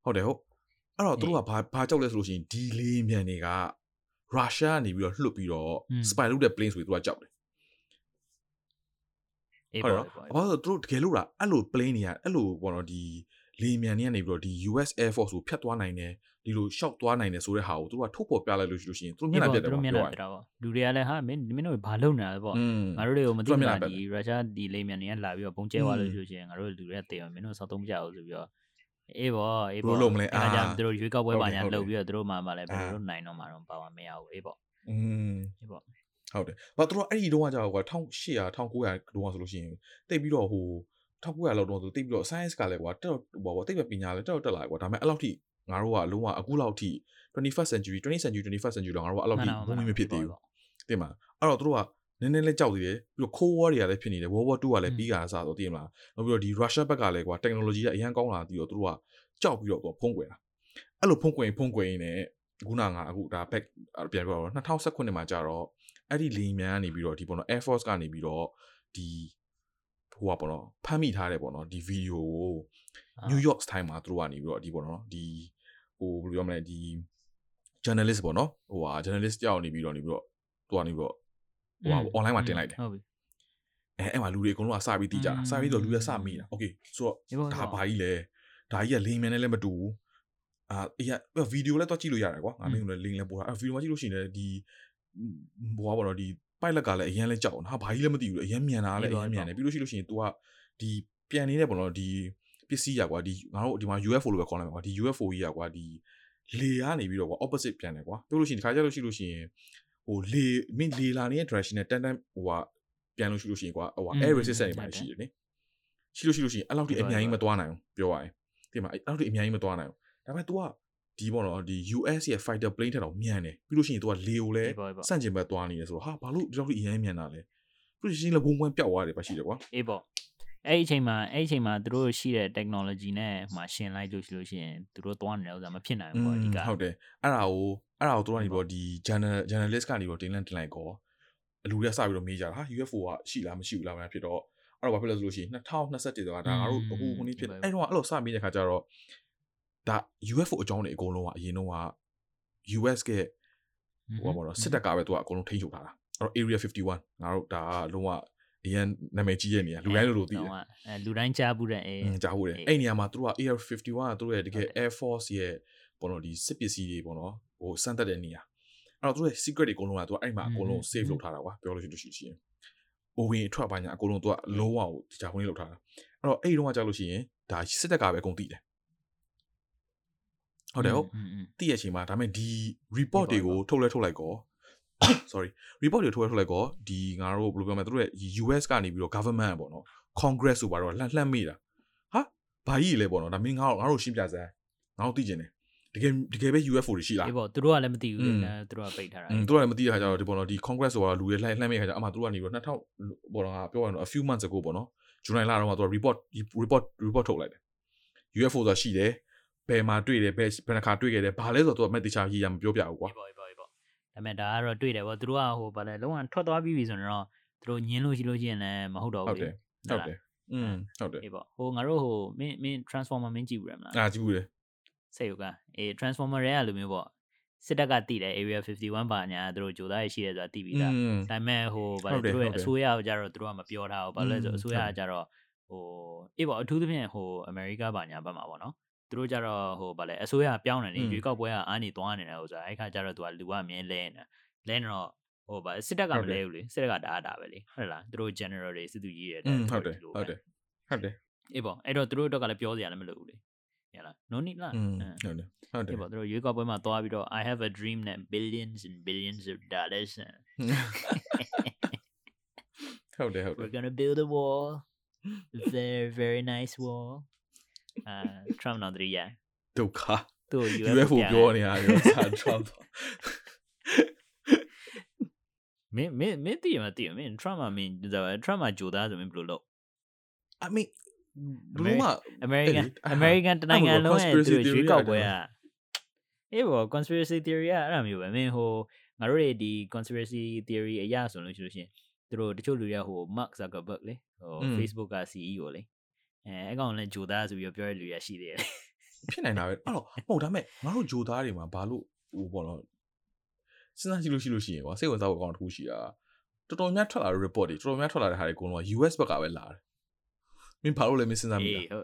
ဟုတ်တယ်ဟုတ်အဲ့တော့သူတို့ကဘာဘာကြောက်လဲဆိုလို့ရှိရင်ဒီလေးမြန်တွေက Russia ကနေပြီးတော့လှုပ်ပြီးတော့ spy လုပ်တဲ့ plane ဆိုပြီးသူကကြောက်တယ်အေးဟုတ်ပေါ့တော့အေးပေါ့ဘာလို့သူတို့တကယ်လို့လားအဲ့လို plane တွေကအဲ့လိုပေါ့နော်ဒီလေမြန်တွေကနေပြီးတော့ဒီ US Air Force ကိုဖျက်သွားနိုင်တယ်ဒီလိုရှောက်သွားနိုင်တယ်ဆိုတဲ့ဟာကိုသူတို့ကထုတ်ဖော်ပြလိုက်လို့ရှိလို့ရှိရင်သူတို့မျက်နှာပြတ်တယ်သူတို့ပေါ့မျက်ပြောနှာရပြတာပေါ့လူတွေကလည်းဟာမင်းမင်းတို့ဘာလုပ်နေတာလဲပေါ့อืมငါတို့တွေကိုမသိသူတို့မျဘူးက်နှာလားပြတ်ဒီရုရှားဒီလိမ်မြန်တွေကလာပြီးတော့ပုံကျဲသွားလို့ရှိလို့ရှိရင်ငါတို့လူတွေကတေးအောင်မင်းတို့စောက်သုံးမကြဘူးဆိုပြီးတော့ အေးပေါ့အေးပေါ့ဘယ်လိုလုပ်မလဲအဲ့ဒါကြောင့်အာသူတို့ရွေးကောက်ပွဲဟုတ်ပါတယ်ညာဟုတ်တယ်လုပ်ပြီးတော့သူတို့မှမှလည်းဘယ်အာလိုလုပ်နိုင်တော့မှာတော့ပါမမရဘူးအေးပေါ့อืมအေးပေါ့ဟုတ်တယ်ဘာသူတို့အဲ့ဒီတုန်းကကြာတော့ကွာ1800 1900တုန်းကဆိုလို့ရှိရင်တိတ်ပြီးတော့ဟို1900လောက်တုန်းကဆိုတိတ်ပြီးတော့ science ကလည်းကွာတက်တော့ဟိုပေါ့တိတ်ပဲပညာလည်းတက်တော့တက်လာကွာဒါပေမဲ့အဲ့လောက်ထိငါတို့ကလုံးဝအခုလောက်ထိ 21st century 20th century 21st century လောက်ငါတို့ကအဲ့လောက်ထိဘုံမဖြစ်သေးဘူးတင်မလားအဲ့တော့တို့က နည်းနည်းလေးကြောက်သေးတယ်ပြီးတော့ cold war တွေကလည်းဖြစ်နေတယ် world war 2ကလည်းပြီးကြတာစတော့သိမလားနောက်ပြီးတော့ဒီ Russia ဘက်ကလည်းကွာ technology ကအရင်ကောင်းလာပြီးတော့တို့ကကြောက်ပြီးတော့ဖုံးကွယ်တာအဲ့လိုဖုံးကွယ်ဖုံးကွယ်ရင်းနဲ့ခုနကအခုဒါ back ပြန်ပြောတော့2019မှာကြာတော့အဲ့ဒီလင်းမြန်ကနေပြီးတော့ဒီပေါ့နော် Air Force ကနေပြီးတော့ဒီဟိုကပေါ့နော်ဖမ်းမိထားတယ်ပေါ့နော်ဒီဗီဒီယိုကို New York Times မှာသူတို့ကနေပြီးတော့ဒီပေါ့နော်ဒီဟိုဘယ်လိုပြောမလဲဒီ journalist ပေါ့နော်ဟိုဟာ journalist ကြောက်နေပြီးတော့နေပြီးတော့သူကနေပြီးတော့ ဟိုဟာ online မှာတင်လိုက်တယ်ဟုတ်ပြီအဲအဲ့မှာလူတွေအကုန်လုံးကစပြီးတီးကြတာစပြီးတော့လူတွေစမိတာ okay ဆိုတော့ဒါဘာကြီးလဲဒါကြီးကလိန်မြန်နဲ့လည်းမတူဘူးအာအေးဗီဒီယိုလည်းတော့ကြည့်လို့ရတယ်ကွာငါမင်းကလည်းလိန်လည်းပို့တာအဲဗီဒီယိုမှာကြည့်လို့ရှိရင်လည်းဒီဟိုဟာပေါ့နော်ဒီ pilot ကလည်းအရင်လဲကြောက်တာဟာဘာကြီးလည်းမသိဘူးလေအရင်မြန်တာလည်းအရင်မြန်တယ်ပြီးလို့ရှိလို့ရှိရင် तू ကဒီပြန်နေတဲ့ပေါ့နော်ဒီပစ္စည်းရကွာဒီငါတို့ဒီမှာ UFO လို့ပဲခေါ်လိုက်မှာကွာဒီ UFO ကြီးရကွာဒီလေကနေပြီးတော့ကွာ opposite ပြန်တယ်ကွာပြောလို့ရှိရင်ဒီခါကျလို့ရှိလို့ရှိရင် ဟိုလေမင်းလေလာနေတဲ့ direction နဲ့တန်းတန်းဟိုဟာပြန်လို့ရှိလို့ရှိရင်ကွာဟိုဟာ air resistance တွေမှာရှိတယ်လေရှိလို့ရှိလို့ရှိရင်အဲ့လောက်ထိအများကြီးမသွားနိုင်ဘူးပြောရရင်ဒီမှာအဲ့လောက်ထိအများကြီးမသွားနိုင်ဘူးဒါပေမဲ့ तू ကဒီပေါ့နော်ဒီ US ရဲ့ fighter plane ထက်တော့မြန်တယ်ပြီးလို့ရှိရင် तू ကလေကိုလည်းစန့်ကျင်ဘက်သွားနေတယ်ဆိုတော့ဟာဘာလို့ဒီလောက်ထိအရင်မြန်တာလဲပြီးလို့ရှိရင်လည်းဘုံဘွန်းပျောက်သွားတယ်ပါရှိတယ်ကွာအေးပေါ့အဲ့ဒီအချိန်မှာအဲ့ဒီအချိန်မှာသူတို့ရှိတဲ့ technology နဲ့မှရှင်းလိုက်လို့ရှိလို့ရှိရင်သူတို့သွားနေတဲ့ဥစ္စာမဖြစ်နိုင်ဘူးပေါ့အဓိကဟုတ်တယ်အဲ့ဒါကို အဲ့ဒါကိုတို့ကနေပြီးတော့ဒီ journal journalist ကနေပြီးတော့တင်လန့်တင်လိုက်ကောအလူတွေကစပြီးတော့မေးကြတာဟာ UFO ကရှိလားမရှိဘူးလားမဖြစ်တော့အဲ့တော့ဘာဖြစ်လဲဆိုလို့ရှိရင်2021တော့ဒါငါတို့အခုခုနေ့ဖြစ်အဲ့တော့အဲ့လိုစမေးတဲ့ခါကျတော့ဒါ UFO အကြောင်းတွေအကုန်လုံးကအရင်တော့က US ကဟိုပါတော့စစ်တပ်ကပဲသူကအကုန်လုံးထိန်းချုပ်ထားတာအဲ့တော့ Area 51ငါတို့ဒါကလုံးဝအရင်နာမည်ကြီးရဲ့နေရာလူတိုင်းလိုလိုသိတယ်အဲလူတိုင်းကြားဘူးတဲ့အေးကြားဟုတ်တယ်အဲ့နေရာမှာသူတို့က AR51 ကသူတို့ရဲ့တကယ် Air Force ရဲ့ပေါ့နော်ဒီစစ်ပစ္စည်းတွေပေါ့နော် ဟိုစမ်းတက်တဲ့နေရာအဲ့တော့သူတို့ရဲ့ secret တွေအကုန်လုံးကသူကအဲ့မှာအကုန်လုံး save လုပ်ထားတာကွာပြောလို့ရှိလို့ရှိရင်အိုဝင်အထွက်ပါညာအကုန်လုံးသူကလုံးဝကိုဒီချာခွင်းလုပ်ထားတာအဲ့တော့အဲ့ဒီတော့ကကြာလို့ရှိရင်ဒါစစ်တပ်ကပဲအကုန်သိတယ်ဟုတ်တယ်ဟုတ်သိရချိန်မှာဒါပေမဲ့ဒီ report တွေကိုထုတ်လဲထုတ်လိုက်ကော sorry report တွေထုတ်လဲထုတ်လိုက်ကောဒီငါတို့ဘယ်လိုပြောမလဲသူတို့ရဲ့ US ကနေပြီးတော့ government ပေါ့နော် congress ဆိုပါတော့လှမ်းလှမ်းမိတာဟာဘာကြီးလဲပေါ့နော်ဒါမင်းငါတို့ငါတို့ရှင်းပြစမ်းငါတို့သိကျင်တယ် တကယ်တကယ်ပဲ UFO တွေရှိလားအေးပေါ့သူတို့ကလည်းမသိဘူးလေသူတို့ကပိတ်ထားတာသူတို့ကလည်းမသိတဲ့ခါကျတော့ဒီပေါ်တော့ဒီ Congress ဆိုတာလူတွေလှိုင်းလှမ်းမဲ့ခါကျအမှသူတို့ကနေပြီးတော့2000ပေါ်တော့ပြောရအောင် a few months ago ပေါ့နော် July လတော့သူက report report report ထုတ်လိုက်တယ် UFO ဆိုတာရှိတယ်ဘယ်မှာတွေ့တယ်ဘယ်ဘယ်နှခါတွေ့ခဲ့တယ်ဘာလဲဆိုတော့သူကမက်တေချာရေးရမပြောပြဘူးကွာဒါမဲ့ဒါကတော့တွေ့တယ်ပေါ့သူတို့ကဟိုဘာလဲလုံးဝထွက်သွားပြီးပြီဆိုတော့သူတို့ညင်းလို့ရှိလို့ချင်းလည်းမဟုတ်တော့ဘူးဟုတ်တယ်ဟုတ်တယ်อืมဟုတ်တယ်အေးပေါ့ဟိုငါတို့ဟိုမင်းမင်း transformer မင်းကြည့်ဘူးရမလားအာကြည့်ဘူးတယ် စိတ်ဟုတ်ကအေး transformer တွေကလိုမျိုးပေါ့စစ်တပ်ကတည်တယ် area 51ပါညာသူတို့ဂျိုသားရရှိတယ်ဆိုတာတည်ပြီးသားဒါပေမဲ့ဟိုဘာလဲသူတို့ရဲ့အစိုးရကကြတော့သူတို့ကမပြောထားဘူးဘာလို့လဲဆိုအစိုးရကကြတော့ဟိုအေးပေါ့အထူးသဖြင့်ဟိုအမေရိကပါညာဘက်မှာပေါ့နော်သူတို့ကြတော့ဟိုဗာလဲအစိုးရပြောင်းနေတယ်ရွေးကောက်ပွဲကအားနေသွားနေတယ်ဟိုဆိုအဲ့ခါကျတော့သူကလူကအမြင်လဲနေလဲနေတော့ဟိုဗာစစ်တပ်ကမလဲဘူးလေစစ်တပ်ကဒါအားတာပဲလေဟုတ်လားသူတို့ general တွေစစ်သူကြီးတွေဟုတ်တယ်ဟုတ်တယ်ဟုတ်တယ်အေးပေါ့အဲ့တော့သူတို့တော့ကလည်းပြောစရာလည်းမလိုဘူးလေ ဟဲ့လား no need လား อืม အင်း ဟုတ်တယ်ဟုတ်တယ် ဒီပေါ့သူတို့ရွေးကောက်ပွဲမှာသွားပြီးတော့ I have a dream that billions and billions of dollars and ဟုတ်တယ်ဟုတ်တယ် we're going to build a wall a very very nice wall အာ Trump တော့တည်းရ ဒုက္ခ သူ့ UFO ပြောနေတာရောစာ Trump မင်းမင်းမင်းတည်မတည်မင်း Trump မှာမင်းဒါ Trump မှာဂျိုသားဆိုမင်းဘယ်လိုလုပ် I mean ဘယ်လိုမှ American အဲ့လေ American တနိုင်ငံလုံးရဲ့သူ conspiracy တို့ရွေး theory ကောက်ပွဲကကအေးဘော conspiracy theory ကအဲ့လိုမျိုးပဲမင်းဟိုငါတို့တွေဒီ conspiracy theory အရာဆိုလို့ရှိလို့ရှရင်သူတို့တချို့လူတွေကဟို Mark Zuckerberg လေဟိုอืม Facebook က CEO လေအဲအဲ့ကောင်လည်းဂျိုသားဆိုပြီးတော့ပြောရတဲ့လူတွေကရှိသေးတယ်လေဖြစ်နိုင်တာပဲအဲ့တော့မဟုတ်ဒါပေမဲ့ငါတို့ဂျိုသားတွေမှာဘာလို့ဟိုပေါ့နော်စဉ်းစားကြည့်လို့ရှိလို့ရှိရင်ကွာစိတ်ဝင်စားဖို့အကောင့်တစ်ခုရှိတာတော်တော်များထွက်လာတဲ့ report တွေတော်တော်များထွက်လာတဲ့ဟာတွေအကုန်လုံးက US ဘက်ကပဲလာတယ် မင်းဘာလို့လဲမင်းစဉ်းစားမိအေးလား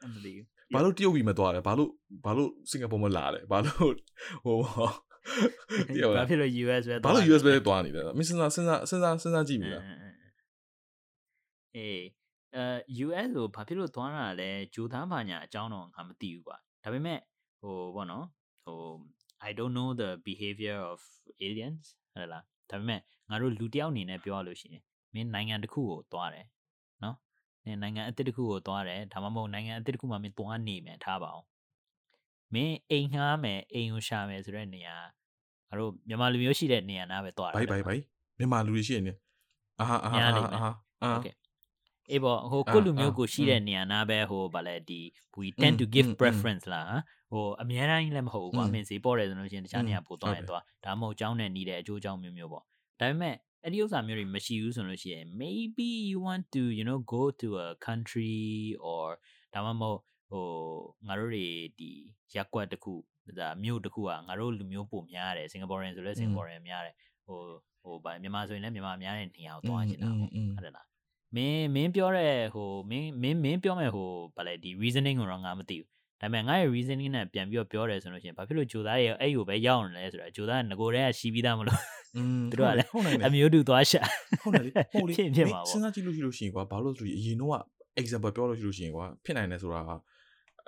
ဟုတ်မသိဘူးဘာလို့တရုတ်ပြည်မသွားလဲဘာလို့ဘာလို့စင်ကာပူမလာလဲဘာလို့ဟိုတရုတ်ဘာလားဖြစ်လို့ US ပဲဘာလို့ US ပဲသွားနေလဲမင်းစဉ်းစားစဉ်းစားစဉ်းစားစဉ်းစားကြည့်မိလားအေးအဲ US ကိုဘာဖြစ်လို့သွားတာလဲဂျိုသားဘာညာအကြောင်းတော့ငါမသိဘူးကွာဒါပေမဲ့ဟိုဘောနော်ဟို I don't know the behavior of aliens ဟုတ်လားဒါပေမဲ့ငါတို့လူတစ်ယောက်အနေနဲ့ပြောရလို့ရှိရင်မင်းနိုင်ငံတစ်ခုကိုသွားတယ် နော်နင်နိုင်ငံအသစ်တစ်ခုကိုသွားတယ်ဒါမှမဟုတ်နိုင်ငံအသစ်တစ်ခုမှာမင်းသွားနေမယ်ထားပါအောင် မင်းအိမ်ငှားမယ်အိမ်ကိုရှာမယ်ဆိုတဲ့နေရာငါတို့မြန်မာလူမျိုးရှိတဲ့နေရာနားပဲသွားတာ ဘိုက်ဘိုက်ဘိုက်မြန်မာလူတွေရှိနေအာဟာအာဟာအာဟာအာ โอเคအေးပေါ့ဟိုကိုလူမျိုးကိုရှိတဲ့နေရာနားပဲဟိုဗာလဲဒီ we tend to give preference လားဟိုအများတိုင်းလည်းမဟုတ်ဘူးကွာအမင်းဈေးပေါ်တယ်ဆိုလို့ရှိရင်တခြားနေရာပို့သွားရင်သွားဒါမှမဟုတ်အကြောင်းနဲ့နီးတဲ့အကျိုးအကြောင်းမျိုးမျိုးပေါ့ဒါပေမဲ့ အဲ့ဒီဥစ္စာမျိုးတွေမရှိဘူးဆိုလို့ရှိရင် maybe you want to you know go to a country or ဒါမှမဟုတ်ဟိုငါတို့တွေဒီရက်ကွက်တစ်ခုဒါမြို့တစ်ခုကငါတို့လူမျိုးပိုများတယ်စင်ကာပူရန်ဆိုလဲစင်ကာပူရန်များတယ်ဟိုဟိုဗာမြန်မာဆိုရင်လည်းမြန်မာများတဲ့နေရာကိုသွားချင်တာပေါ့ဟုတ်တယ်လားမင်းမင်းပြောတဲ့ဟိုမင်းမင်းမင်းပြောမဲ့ဟိုဗာလဲဒီ reasoning ကိုတော့ငါမသိဘူး ဒါပေမဲ့ငါ့ရဲ့ reasoning နဲ့ပြန်ပြီးတော့ပြောတယ်ဆိုလို့ရှိရင်ဘာဖြစ်လို့ဂျိုသားရဲ့အဲ့ကိုပဲရောက်နေလဲဆိုတော့ဂျိုသားကငကိုတည်းကရှိပြီးသားမလို့อืมသူတို့ကလည်းအမျိုးတူသွားရှာဟုတ်တယ်လေဟုတ်လေဖြစ်ဖြစ်ပါဘောစဉ်းစားကြည့်လို့ရှိလို့ရှိရင်ကွာဘာလို့ဆိုရင်အရင်တော့ example ပြောလို့ရှိလို့ရှိရင်ကွာဖြစ်နိုင်တယ်ဆိုတာ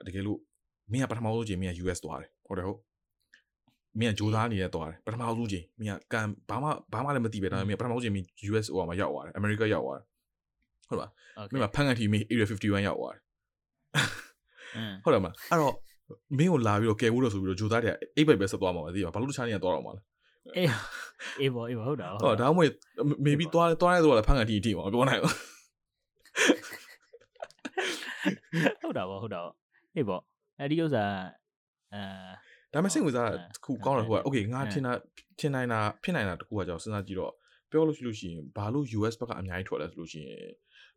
တကယ်လို့မင်းကပထမဆုံးချိန်မင်းက US သွားတယ်ဟုတ်တယ်ဟုတ်မင်းကဂျိုးသားအနေနဲ့သွားတယ်ပထမဆုံးချိန်မင်းကကံဘာမှဘာမှလည်းမသိပဲဒါပေမဲ့ပထမဆုံးချိန်မင်း US ဟိုမှာရောက်သွားတယ် America ရောက်သွားတယ်ဟုတ်ပါမင်းကဖန်ကန်တီမင်း area 51ရောက်သွားတယ် ဟုတ်တယ်မလားအဲ့တော့မင်းကိုလာပြီးတော့ကယ်ဖို့လို့ဆိုပြီးတော့ဂျိုးသားတွေကအိပ်ပိုက်ပဲဆက်သွားမှာပါသိပါဘာလို့တခြားနေရာသွားတော့မှာလဲအေးအေးပေါ့အေးပေါ့ဟုတ်တာဟောဒါမှမဟုတ် maybe သွားသွားရဲဆိုတော့လည်းဖန်ကန်တီတီမှာပြောနိုင်ဘူးဟုတ်တာပေါ့ဟုတ်တာပေါ့အေးပေါ့အဲ့ဒီဥစ္စာအဲဒါပေမဲ့စိတ်ဝင်စားတာအဲတစ်ခုကောင်းတယ်ဟိုက okay ငါအဲထင်တာထင်နိုင်တာဖြစ်နိုင်တာတစ်ခုကကြောင့်စဉ်းစားကြည့်တော့ပြောလို့ရှိလို့ရှိရင်ဘာလို့ US ဘက်ကအများကြီးထွက်လဲဆိုလို့ရှိရင်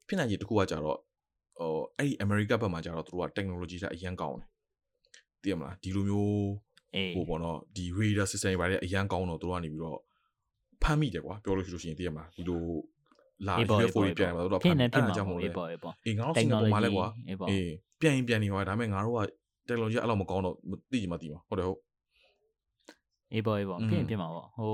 ဖြစ်နိုင်ရတစ်ခုကကြတော့ ဟိုအဲ့ဒီ America ဘက်မှာကြတော့သူတို့က technology ကအရင်ကောင်းတယ်သိရမလားဒီလိုမျိုးအေးဟိုပေါ့နော်ဒီ radar system တွေဘာတွေအရင်ကောင်းတော့သူတို့ကနေပြီးတော့ဖမ်းမိတယ်ကွာပြောလို့ရှိလို့ရှိရင်သိရမလားဒီလိုလာအေးပေါ့ UFO တွေပြန်လာတော့သူတို့ကဖြစ်နေဖြစ်မှာကြောင့်မို့အေးလဲပေါ့အေးပေါ့အေးငါတို့စင်ကာပူမှာလဲကွာအေးပေါ့အေးပြန်ရင်ပြန်နေဟောဒါပေမဲ့ငါတို့က technology အဲ့လောက်မကောင်းတော့မသိချင်မှသိမှာဟုတ်တယ်ဟုတ် အေးပေါ့အေးပေါ့ဖြစ်ရင်ဖြစ်မှာပေါ့ဟို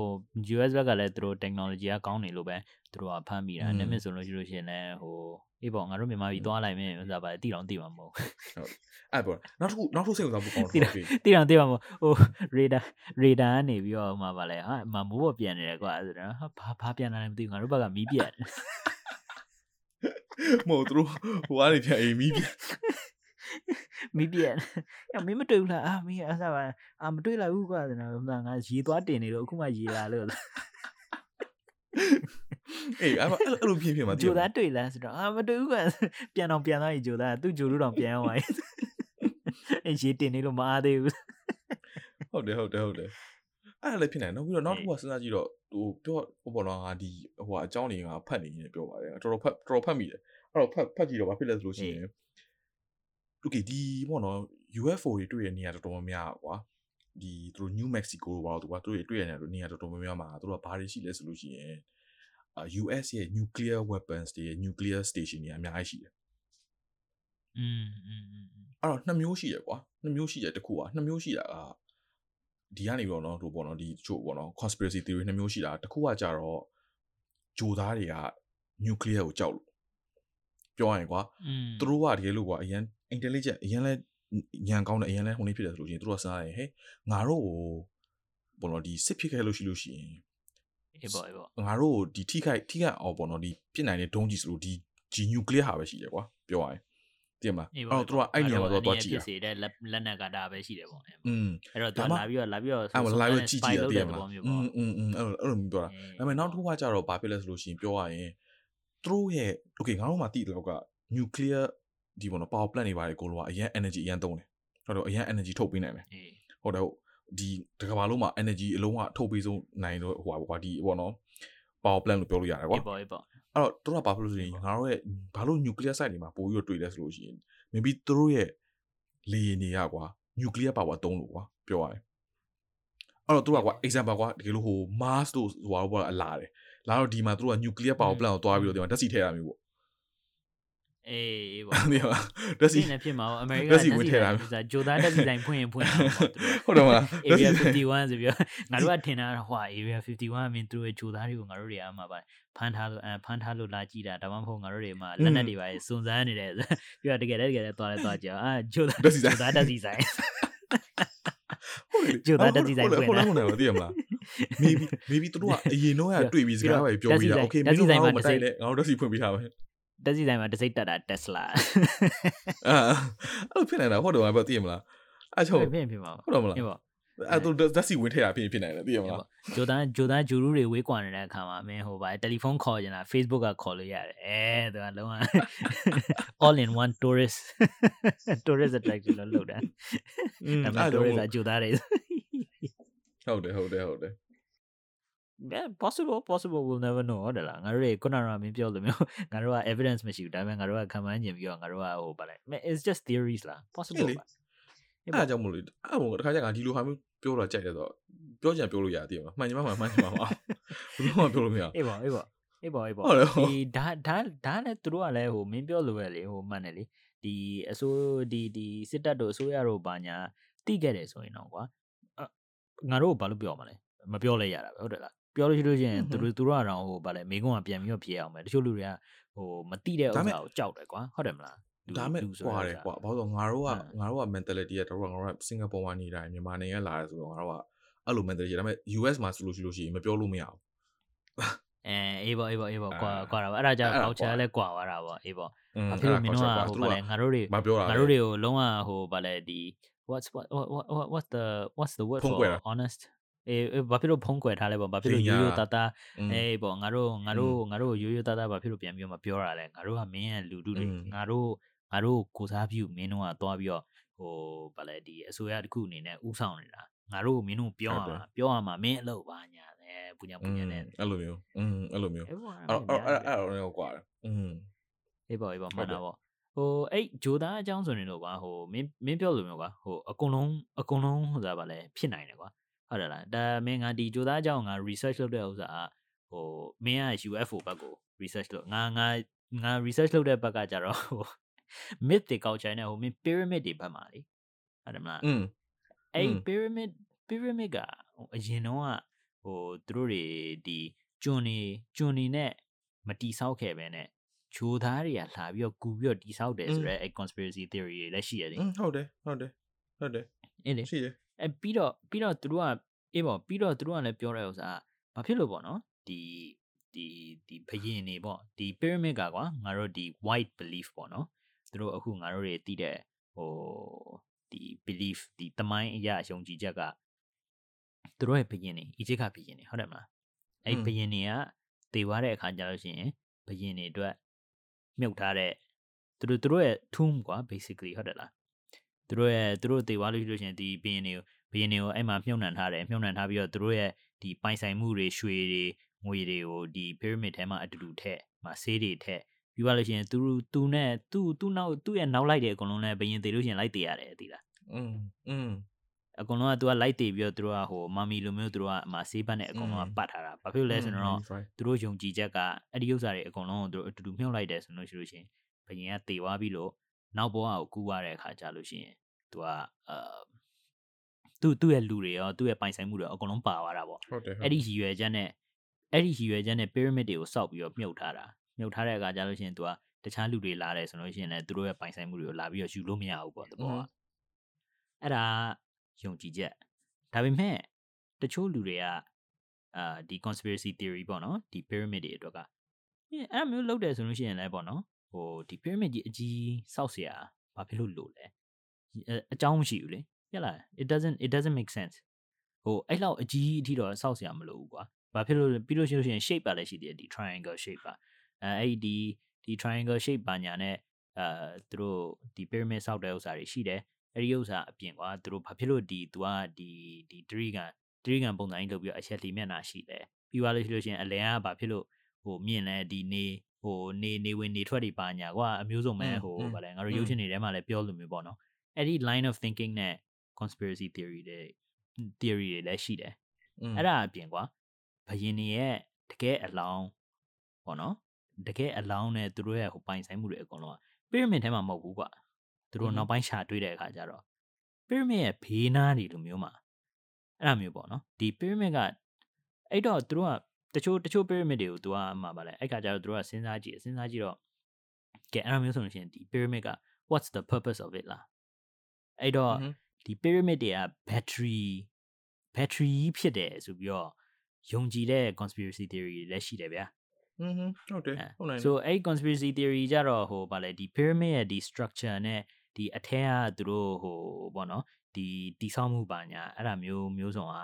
US ဘက်ကလည်းသူတို့ technology ကကောင်းနေလို့ပဲသူတို့ကဖမ်းမိတာနမစ်ဆိုလို့ရှိလို့ရှင်လည်းဟိုအေးပေါ့ငါတို့မြန်မာပြည်သွားလိုက်မယ်ဥစားပါတိတောင်တိမှာမဟုတ်ဟုတ်အဲ့ပေါ့နောက်တစ်ခုနောက်တစ်ခုစိတ်ဝင်စားဖို့ကောင်းတယ်တိတောင်တိမှာမဟုတ်ဟို radar radar ကနေပြီးတော့မှပါလဲဟာမမိုးပေါ်ပြန်နေတယ်ကွာဆိုတော့ဘာဘာပြန်လာလဲမသိဘူးငါတို့ဘက်ကမီးပြတ်မဟုတ်သူတို့ဟိုအားနေပြန်အေးမီးပြတ် မီးပြက်ညမင်းမတွေ့ဘူးလားအာမင်းအစားပါအာမတွေ့လိုက်ဘူးကွာဆိုတော့ငါရေသွားတင်နေတော့အခုမှရေလာလို့အေးအဲ့မအဲ့လိုဖြစ်ဖြစ်မှာဂျိုသားတွေ့လားဆိုတော့အာမတွေ့ဘူးကွာပြန်တော့ပြန်သွားပြီဂျိုသားသူ့ဂျိုလူတော့ပြန်အောင်ပါအဲရေတင်နေလို့မအားသေးဘူးဟုတ်တယ်ဟုတ်တယ်ဟုတ်တယ်အဲ့ဒါလည်းဖြစ်နိုင်နောက်ပြီးတော့နောက်တစ်ခုကစဉ်းစားကြည့်တော့ဟိုပြောဟိုပေါ်တော့ငါဒီဟိုအကြောင်းတွေကဖတ်နေနေပြောပါတယ်တော်တော်ဖတ်တော်တော်ဖတ်မိတယ်အဲ့တော့ဖတ်ဖတ်ကြည့်တော့ဘာဖြစ်လဲဆိုလို့ရှိရင် okay ဒီပေါ့နော် UFO တွေတွေ့ရနေရတော်တော်များများကွာဒီသူတို့ New Mexico လို့ပါတော့သူကတွေ့တွေ့ရနေတယ်နေရတော်တော်များများမှာသူတို့ကဘာတွေရှိလဲဆိုလို့ရှိရင်အာ US ရဲ့ nuclear weapons တွေရဲ့ nuclear station တွေအများကြီးရှိတယ် อืมอืมอืม အဲ့တော့နှစ်မျိုးရှိရကွာနှစ်မျိုးရှိရတစ်ခုอ่ะနှစ်မျိုးရှိတာကဒီကနေပြီးတော့နော်တို့ပေါ့နော်ဒီချို့ပေါ့နော် conspiracy theory နှစ်မျိုးရှိတာတစ်ခုကကြတော့ဂျိုသားတွေက nuclear ကိုကြောက်လို့ပြောရရင်ကွာ อืม သူတို့ကတကယ်လို့ကွာအရင် intelligent အရင်လဲညံကောင်းတယ်အရင်လဲဟိုနေဖြစ်တယ်ဆိုလို့ရှိရင်သူတို့ကစဉ်းစားတယ်ဟဲ့ငါတို့ကိုပေါ့နော်ဒီစစ်ဖြစ်ခဲ့လို့ရှိလို့ရှိရင် အေးပေါ့အေးပေါ့ ငါတို့ကိုဒီထိခိုက်ထိခိုက်အောင်ပေါ့နော်ဒီဖြစ်နိုင်တဲ့ဒုံးကြီးဆိုလို့ဒီဒီ nuclear ဟာပဲရှိတယ်ကွာပြောရရင်သိရမလား အေး အဲ့ ပေါ့ တော့သူတို့ကအဲ့နေရာမှာတော့သွားကြည့် ဖြ တာ စ်စေတဲ့လက်လက်နက်ကဒါပဲရှိတယ်ပေါ့အဲ့ อืม တော့သူ ဒါ က မှ လာပြီးတော့လာပြီးတော့ အဲ့မလာပြီးကြည့်ကြည့်ရတည်ရမ သ လား ဘောမျိုး อื ပေါ့ มอืมอืมအဲ့လိုအဲ့လိုမျိုးပြောတာဒါပေမဲ့နောက်တစ်ခုကကြတော့ဘာဖြစ်လဲဆိုလို့ရှိရင်ပြောရရင်သူတို့ရဲ့ okay ငါတို့မှတည်တယ်လောက်က nuclear ဒီပေါ့နော် power plant တွေပါတယ်ကိုလိုကအရင် energy အရင်သုံးတယ်ဟုတ်တော့အရင် energy ထုတ်ပေးနိုင်တယ်အေးဟုတ်တယ်ဟုတ်ဒီတကဘာလုံးမှာ energy အလုံးဝထုတ်ပေးဆုံးနိုင်တော့ဟိုပါကွာဒီပေါ့နော် power plant လို့ပြောလို့ရတယ်ကွာအေးပေါ့အေးပေါ့အဲ့တော့သူတို့ကဘာဖြစ်လို့ဆိုရင်ငါတို့ရဲ့ဘာလို့ nuclear site တွေမှာပို့ပြီးတော့တွေ့လဲဆိုလို့ရှိရင် maybe သူတို့ရဲ့လေယာဉ်တွေကကွာ nuclear power သုံးလို့ကွာပြောရရင်အဲ့တော့သူကကွာ example ကွာတကယ်လို့ဟို Mars တို့ဟိုဘာလို့အလာတယ်လာတော့ဒီမှာသူတို့က nuclear power plant ကိုတွားပြီးတော့ဒီမှာဓာတ်ဆီထည့်ရမျိုးပေါ့ အေးအေးပေါ့ဒီမှာဓာတ်ဆီဒီနဲ့ဖြစ်မှာပေါ့အမေရိကဓာတ်ဆီဝင်ထည့်တာဆိုတာဂျိုသားတက်စီတိုင်းဖွင့်ရင်ဖွင့်တာပေါ့သူတို့ဟုတ်တယ်မလား area 51ဆိုပြီးတော့ငါတို့ကထင်တာဟို area 51အမင်းသူတို့ရဲ့ဂျိုသားတွေကိုငါတို့တွေအားမှာပါဖမ်းထားလို့အဲဖမ်းထားလို့လာကြည့်တာဒါမှမဟုတ်ငါတို့တွေမှာလက်နက်တွေပါစုံစမ်းနေတယ်ဆိုပြီးတော့တကယ်လည်းတကယ်လည်းသွားလဲသွားကြအောင်အာဂျိုသားဓာတ်ဆီဆိုင်ဂျိုသားတက်စီဆိုင်ဟုတ်တယ်ကျိုးသားဓာတ်ဆီဆိုင်ဟုတ်ဖွင့်တယ်တာဟုတ်တယ်ဟုတ်တယ်သိရမလား maybe maybe သူတို့ကအရင်တော့ကတွေ့ပြီးစကားပဲပြောပြီးတာ okay ဓာတ်ဆီမျိုးဆိုင်ငါမှာတို့မတိုက်လဲငါတို့ဓာတ်ဆီဖွင့်ပေးထားပဲ တက်စီဆိုင်မှာတစ်စိတ်တက်တာ Tesla အာအဲ့လိုဖြစ်နေတာဟုတ်တယ်ဘာပြောသိရမလားအဲ့ကြောင့်ဖြစ်ဖြစ်မှာပါဟုတ်တယ်မလားအေးပေါ့အဲ့တော့ဓာတ်စီဝင်ထည့်တာဖြစ်ဖြစ်နိုင်တယ်သိရမအေးလားပေါ့ဂျိုဒန်ဂျိုဒန်ဂျူရူတွေဝေးကွာနေတဲ့အခါမှာမင်းဟိုဗာတယ်လီဖုန်းခေါ်နေတာ Facebook ကခေါ်လို့ရတယ်အဲသူကလုံးဝ all in one tourist tourist attraction လို့လုပ်တာอืมဒါပေအဲ့မဲ့ကြောင့် tourist ကဂျိုသားတွေဟုတ်တယ်ဟုတ်တယ်ဟုတ်တယ် yeah possible possible will never know ဟုတ်တယ်လားငါတို့တွေခုနကမင်းပြောလို့မျိုးငါတို့က evidence မရှိဘူးဒါပေမဲ့ငါတို့ကခံမှန်းကျင်ပြီးတော့ငါတို့ကဟိုဗာလဲ it's just theories လား possible ပါအဲ့ဒါကြောင့်မလို့အဲ့ဘုံတခါကျငါဒီလိုဟာမျိုးပြောတာကြိုက်တယ်ဆိုတော့ပြောချင်ပြောလို့ရသေးမှာမှန်ချင်မှမှန်မှန်ချင်မှမအောင်ဘယ်လိုမှပြောလို့မရအေးပါအေးပါအေးပါအေးပါဟုတ်တယ်ဟုတ်ဒီဒါဒါဒါလည်းသူတို့ကလည်းဟိုမင်းပြောလို့ပဲလေဟိုမှန်တယ်လေဒီအစိုးဒီဒီစစ်တပ်တို့အစိုးရတို့ဘာညာတိခဲ့တယ်ဆိုရင်တော့ကွာအငါတို့ဘာလို့ပြောမလဲမပြောလဲရတာပဲဟုတ်တယ်လား ပြောလို့ရှိလို့ရှိရင်သူတို့သူတို့ကတော့ဟိုဗာလဲမိကုန်းကပြန်ပြီးတော့ဖြေအောင်မယ်တချို့လူတွေကဟိုမတိတဲ့ဥစ္စာကိုကြောက်တယ်ကွာဟုတ်တယ်မလားလူဒါမဲ့လူဆိုကွာတဲ့တယ်ဥစ္စာကွာဘာလို့လဲငါတို့ကဟမ်ငါတို့က mentality ကတို့ကငါတို့ကစင်ကာပူမှာနေတာမြန်မာနိုင်ငံလာတယ်ဆိုတော့ငါတို့ကအဲ့လို mentality ဒါပေမဲ့ US မှာဆိုလို့ရှိလို့ရှိရင်မပြောလို့မရဘူးအဲအေးပေါ့အေးပေါ့အေးပေါ့အာကွာကွာတာပါအဲ့ဒါကြောင့်အဲ့ဒါ culture ကွာလည်းကွာသွားတာပေါ့အေးပေါ့อืมဘာဖြစ်လို့မင်းတို့ကအဲ့ဒါဟို culture ဗာလဲငါတို့တွေမပြောတာငါတို့တွေကိုလုံးဝဟိုဗာလဲဒီ what's what what what what's the what's the word ဖုံး for ကွယ်တာ honest အေးအေးဘာဖြစ်လို့ဖုံးကွယ်ထားလဲပေါ့ဘာဖြစ်လို့ ပညာ ရိုးရိုးသားသား อืม အေးပေါ့ငါတို့ငါတို့ငါတို့ရိုးရိုးသားသားဘာဖြစ်လို့ပြန်ပြီးတော့မပြောရလဲငါတို့ကမင်းရဲ့လူတို့တွေ อืม ငါတို့ငါတို့ကိုစားပြုမင်းတို့ကသွားပြီးတော့ဟိုဗာလဲဒီအစိုးရတစ်ခုအနေနဲ့ဥဆောင်နေတာငါတို့မင်းတို့ပြောရ ဟုတ်တယ် မှာပြောရမှာမင်းအလုပ်ပါညာတယ်ပူညာပူညာနဲ့ အဲ့လိုမျိုးอืมအဲ့လိုမျိုး အေးပေါ့ အဲ့တော့အဲ့အဲ့အဲ့တော့လည်းကွာတယ်อืม အေးပေါ့အေးပေါ့ ဟု မှ တ် န် တယ် တာပေါ့ဟိုအဲ့ဂျိုသားအကြောင်းဆိုနေလို့ကွာဟိုမင်းမင်းပြောလို့မျိုးကွာဟိုအကုန်လုံးအကုန်လုံးဟိုစားပါလဲဖြစ်နိုင်တယ်ကွာ ဟုတ်တယ်လားဒါမင်းငါဒီကြိုးသားကြောင့်ငါ research လုပ်တဲ့ဥစ္စာဟိုမင်းက UFO ဘက်ကို research လုပ်ငါငါငါ research လုပ်တဲ့ဘက်ကကြတော့ဟို myth တွေကောက်ချိုင်းနေဟိုမင်း pyramid တွေဘက်မှာလေဟုတ်တယ်မလားอืมအဲ့ pyramid pyramid ကအရင်တော့ဟိုသူတို့တွေဒီကျွန်းနေကျွန်းနေနဲ့မတီဆောက်ခဲ့ပဲနဲ့ဂျိုသားတွေကလာပြီးတော့ကူပြီးတော့တီဆောက်တယ်ဆိုတော့အဲ conspiracy theory တွေလည်းရှိရတယ်ဟုတ်တယ်ဟုတ်တယ်ဟုတ်တယ်အင်းလေရှိတယ် အဲ့ပြီးတော့ပြီးတော့သူတို့ကအေးပေါ့ပြီးတော့သူတို့ကလည်းပြောတဲ့ဥစ္စာကဘာဖြစ်လို့ပေါ့နော်ဒီဒီဒီဘယင်နေပေါ့ဒီ pyramid ကကွာငါတို့ဒီ white belief ပေါ့နော်သူတို့အခုငါတို့တွေသိတဲ့ဟိုဒီ belief ဒီတမိုင်းအရာယုံကြည်ချက်ကသူတို့ရဲ့ဘယင်နေအီဂျစ်ကဘယင်နေဟုတ်တယ်မလားအဲ့ဘယင်နေကတည်သွားတဲ့အခါကျလို့ရှိရင်ဘယင်နေအတွက်မြုပ်ထားတဲ့သူတို့သူတို့ရဲ့ tomb ကွာ basically ဟုတ်တယ်လား သူတို့ရဲ့သူတို့တည်သွားလို့ရှိလို့ရှိရင်ဒီဘယင်တွေကိုဘယင်တွေကိုအဲ့မှာမြုပ်နှံထားတယ်မြုပ်နှံထားပြီးတော့သူတို့ရဲ့ဒီပိုင်ဆိုင်မှုတွေရွှေတွေငွေတွေကိုဒီ pyramid ထဲမှာအတူတူထည့်မှာဆေးတွေထည့်ပြီးသွားလို့ရှိရင်သူသူနဲ့သူ့သူ့နောက်သူ့ရဲ့နောက်လိုက်တဲ့အကုန်လုံးလည်းဘယင်တည်လို့ရှိရင်လိုက်တည်ရတယ်သိလား อืมอืม အကုန်လုံးကသူကလိုက်တည်ပြီးတော့သူတို့ကဟိုမာမီလိုမျိုးသူတို့ကအမဆေးဘတ်နဲ့အကုန်လုံးက อืม ပတ်ထားတာဘာဖြစ်လို့လဲဆိုတော့ Right. သူတို့ယုံကြည်ချက်ကအဲ့ဒီဥစ္စာတွေအကုန်လုံးကိုသူတို့အတူတူမြှုပ်လိုက်တယ်ဆိုလို့ရှိလို့ရှိရင်ဘယင်ကတည်သွားပြီးလို့ နောက်ဘဝကိုကူးသွားတဲ့အခါကြာလို့ရှိရင်သူကအာသူ့သူ့ရဲ့လူတွေရောသူ့ရဲ့ပိုင်ဆိုင်မှုတွေရောအကုန်လုံးပါသွားတာပေါ့ဟုတ်တယ်ဟုတ်အဲ့ဒီရည်ရွယ်ချက်နဲ့အဲ့ဒီရည်ရွယ်ချက်နဲ့ pyramid တွေကိုစောက်ပြီးတော့မြုပ်ထားတာမြုပ်ထားတဲ့အခါကြာလို့ရှိရင်သူကတခြားလူတွေလာတယ်ဆိုလို့ရှိရင်လည်းသူတို့ရဲ့ပိုင်ဆိုင်မှုတွေကိုလာပြီးတော့ယူလို့မရဘူးပေါ့တဘောကအဲ့ဒါယုံကြည်ချက်ဒါပေမဲ့တချို့လူတွေကအာဒီ conspiracy theory ပေါ့နော်ဒီ pyramid တွေအတွက်ကအဲအဲ့လိုမျိုးလုပ်တယ်ဆိုလို့ရှိရင်လည်းပေါ့နော် ဟိုဒီ pyramid ကြီးအကြီးစောက်เสียဘာဖြစ်လို့လို့လဲအဲအကြောင်းမရှိဘူးလေပြက်လား it doesn't it doesn't make sense ဟိုအဲ့လောက်အကြီးအထိတော့စောက်เสียမလို့ဘူးကွာဘာဖြစ်လို့လဲပြီးလို့ရှိလို့ရှိရင် shape ပါလည်းရှိသေးတယ်ဒီ triangle shape ပါအဲအဲ့ဒီဒီ triangle shape ပါညာနဲ့အဲသူတို့ဒီ pyramid စောက်တဲ့ဥစ္စာတွေရှိတယ်အဲ့ဒီဥစ္စာအပြင်ကွာသူတို့ဘာဖြစ်လို့ဒီ तू ကဒီဒီ tree က tree ကပုံစံကြီးလုပ်ပြီးတော့အချက်လီမျက်နှာရှိတယ်ပြီးသွားလို့ရှိလို့ရှိရင်အလယ်ကဘာဖြစ်လို့ဟိုမြင်လဲဒီနေ ဟိုနေနေဝင်နေထွက်တွေပါညာကွာအမျိုးစုံပဲဟိုဗာလဲငါတို့ရုပ်ရှင်တွေထဲမှာလည်းပြောလို့မျိုးပေါ့နော်အဲ့ဒီ line of thinking နဲ့ conspiracy theory တွေ theory တွေလည်းရှိတယ်อืมအဲ့ဒါအပြင်ကွာဘယင်တွေရဲ့တကယ်အလောင်းပေါ့နော်တကယ်အလောင်းနဲ့သူတို့ရဲ့ဟိုပိုင်ဆိုင်မှုတွေအကုန်လုံးက pyramid ထဲမှာမဟုတ်ဘူးကွာသူတို့နောက်ပိုင်းရှာတွေ့တဲ့အခါကျတော့ pyramid ရဲ့ဘေးနားတွေလိုမျိုးမှာအဲ့လိုမျိုးပေါ့နော်ဒီ pyramid ကအဲ့တော့သူတို့က တချို့တချို့ pyramid တွေကိုသူကမှပါလဲအဲ့ခါကျတော့သူတို့ကစဉ်းစားကြည့်စဉ်းစားကြည့်တော့ကဲအဲ့လိုမျိုးဆိုလို့ရှိရင်ဒီ pyramid က what's the purpose of it လားအဲ့တော့ဒီ pyramid တွေက battery battery ကြီးဖြစ်တယ်ဆိုပြီးတော့ယုံကြည်တဲ့ conspiracy theory တွေလည်းရှိတယ်ဗျာอืมဟုတ်တယ်အဲဟုတ်နိုင်တယ် so အဲ့ conspiracy theory ကြတော့ဟိုဗာလဲဒီ pyramid ရဲ့ဒီ structure နဲ့ဒီအထက်ကသူတို့ဟိုဘောနော်ဒီတိဆောက်မှုပါညာအဲ့ဒါမျိုးမျိုးစုံက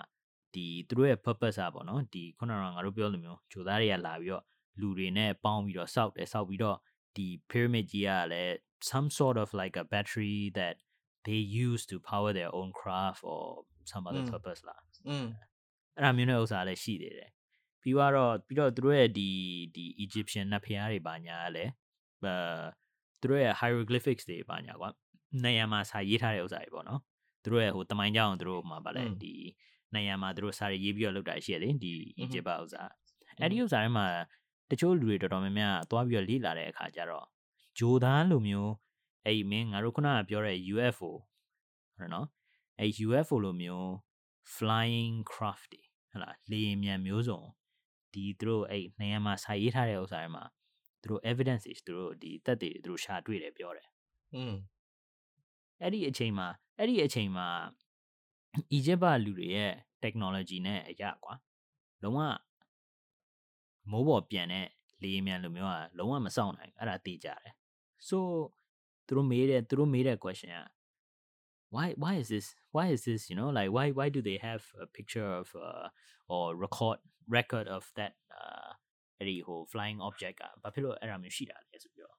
ဒီသူတို့ရဲ့ purpose อ่ะပေါ့နော်ဒီခုနကငါတို့ပြောလိုမျိုးဂျိုသားတွေကလာပြီးတော့လူတွေနဲ့ပေါင်းပြီးတော့စောက်တယ်စောက်ပြီးတော့ဒီ pyramid ကြီးကလည်း some sort of like a battery that they use to power their own craft or some other Mm. purpose လား อืม အဲ့ဒါမျိုးနဲ့ဥစ္စာလည်းရှိသေးတယ်ပြီးတော့ပြီးတော့သူတို့ရဲ့ဒီဒီ Egyptian နတ်ဖျားတွေပါညာကလည်းအဲသူတို့ရဲ့ hieroglyphics တွေပါညာကွာနေရာမှာစာရေးထားတဲ့ဥစ္စာတွေပေါ့နော်သူတို့ရဲ့ဟိုတမိုင်းကြောင်သူတို့မှာဗာလဲ อืม ဒီ နိုင်ရမှာသူတို့စာရေးရေးပြီးတော့လောက်တာရှိရတယ်ဒီအင်ဂျင်ပါဥစားအဲ့ဒီဥစားထဲမှာတချို့လူတွေတော်တော်များများသွားပြီးတော့လေ့လာတဲ့အခါကျတော့ဂျိုသားလိုမျိုးအဲ့ဒီမင်းငါတို့ခုနကပြောတဲ့ UFO ဟဲ့နော်အဲ့ UFO လိုမျိုး flying craft တွေဟလာလေယာဉ်မြန်မျိုးစုံဒီသူတို့အဲ့နေရာမှာစာရေးထားတဲ့ဥစ္စာတွေမှာသူတို့ evidence တွေသူတို့ဒီသက်သေတွေသူတို့ရှာတွေ့တယ်ပြောတယ်။อืมအဲ့ဒီအချိန်မှာအဲ့ဒီအချိန်မှာ Egypt ကလူတွေရဲ့ technology နဲ့အရာကွာလုံးဝမိုးပေါ်ပြန်တဲ့လေယာဉ်မြန်လိုမျိုးကလုံးဝမစောင့်နိုင်ဘူးအဲ့ဒါသိကြတယ် so သူတို့မေးတဲ့သူတို့မေးတဲ့ question က why why is this why is this you know like why why do they have a picture of uh, or record record of that uh အဲ့ဒီဟို flying object ကဘာဖြစ်လို့အဲ့ဒါမျိုးရှိတာလဲဆိုပြီးတော့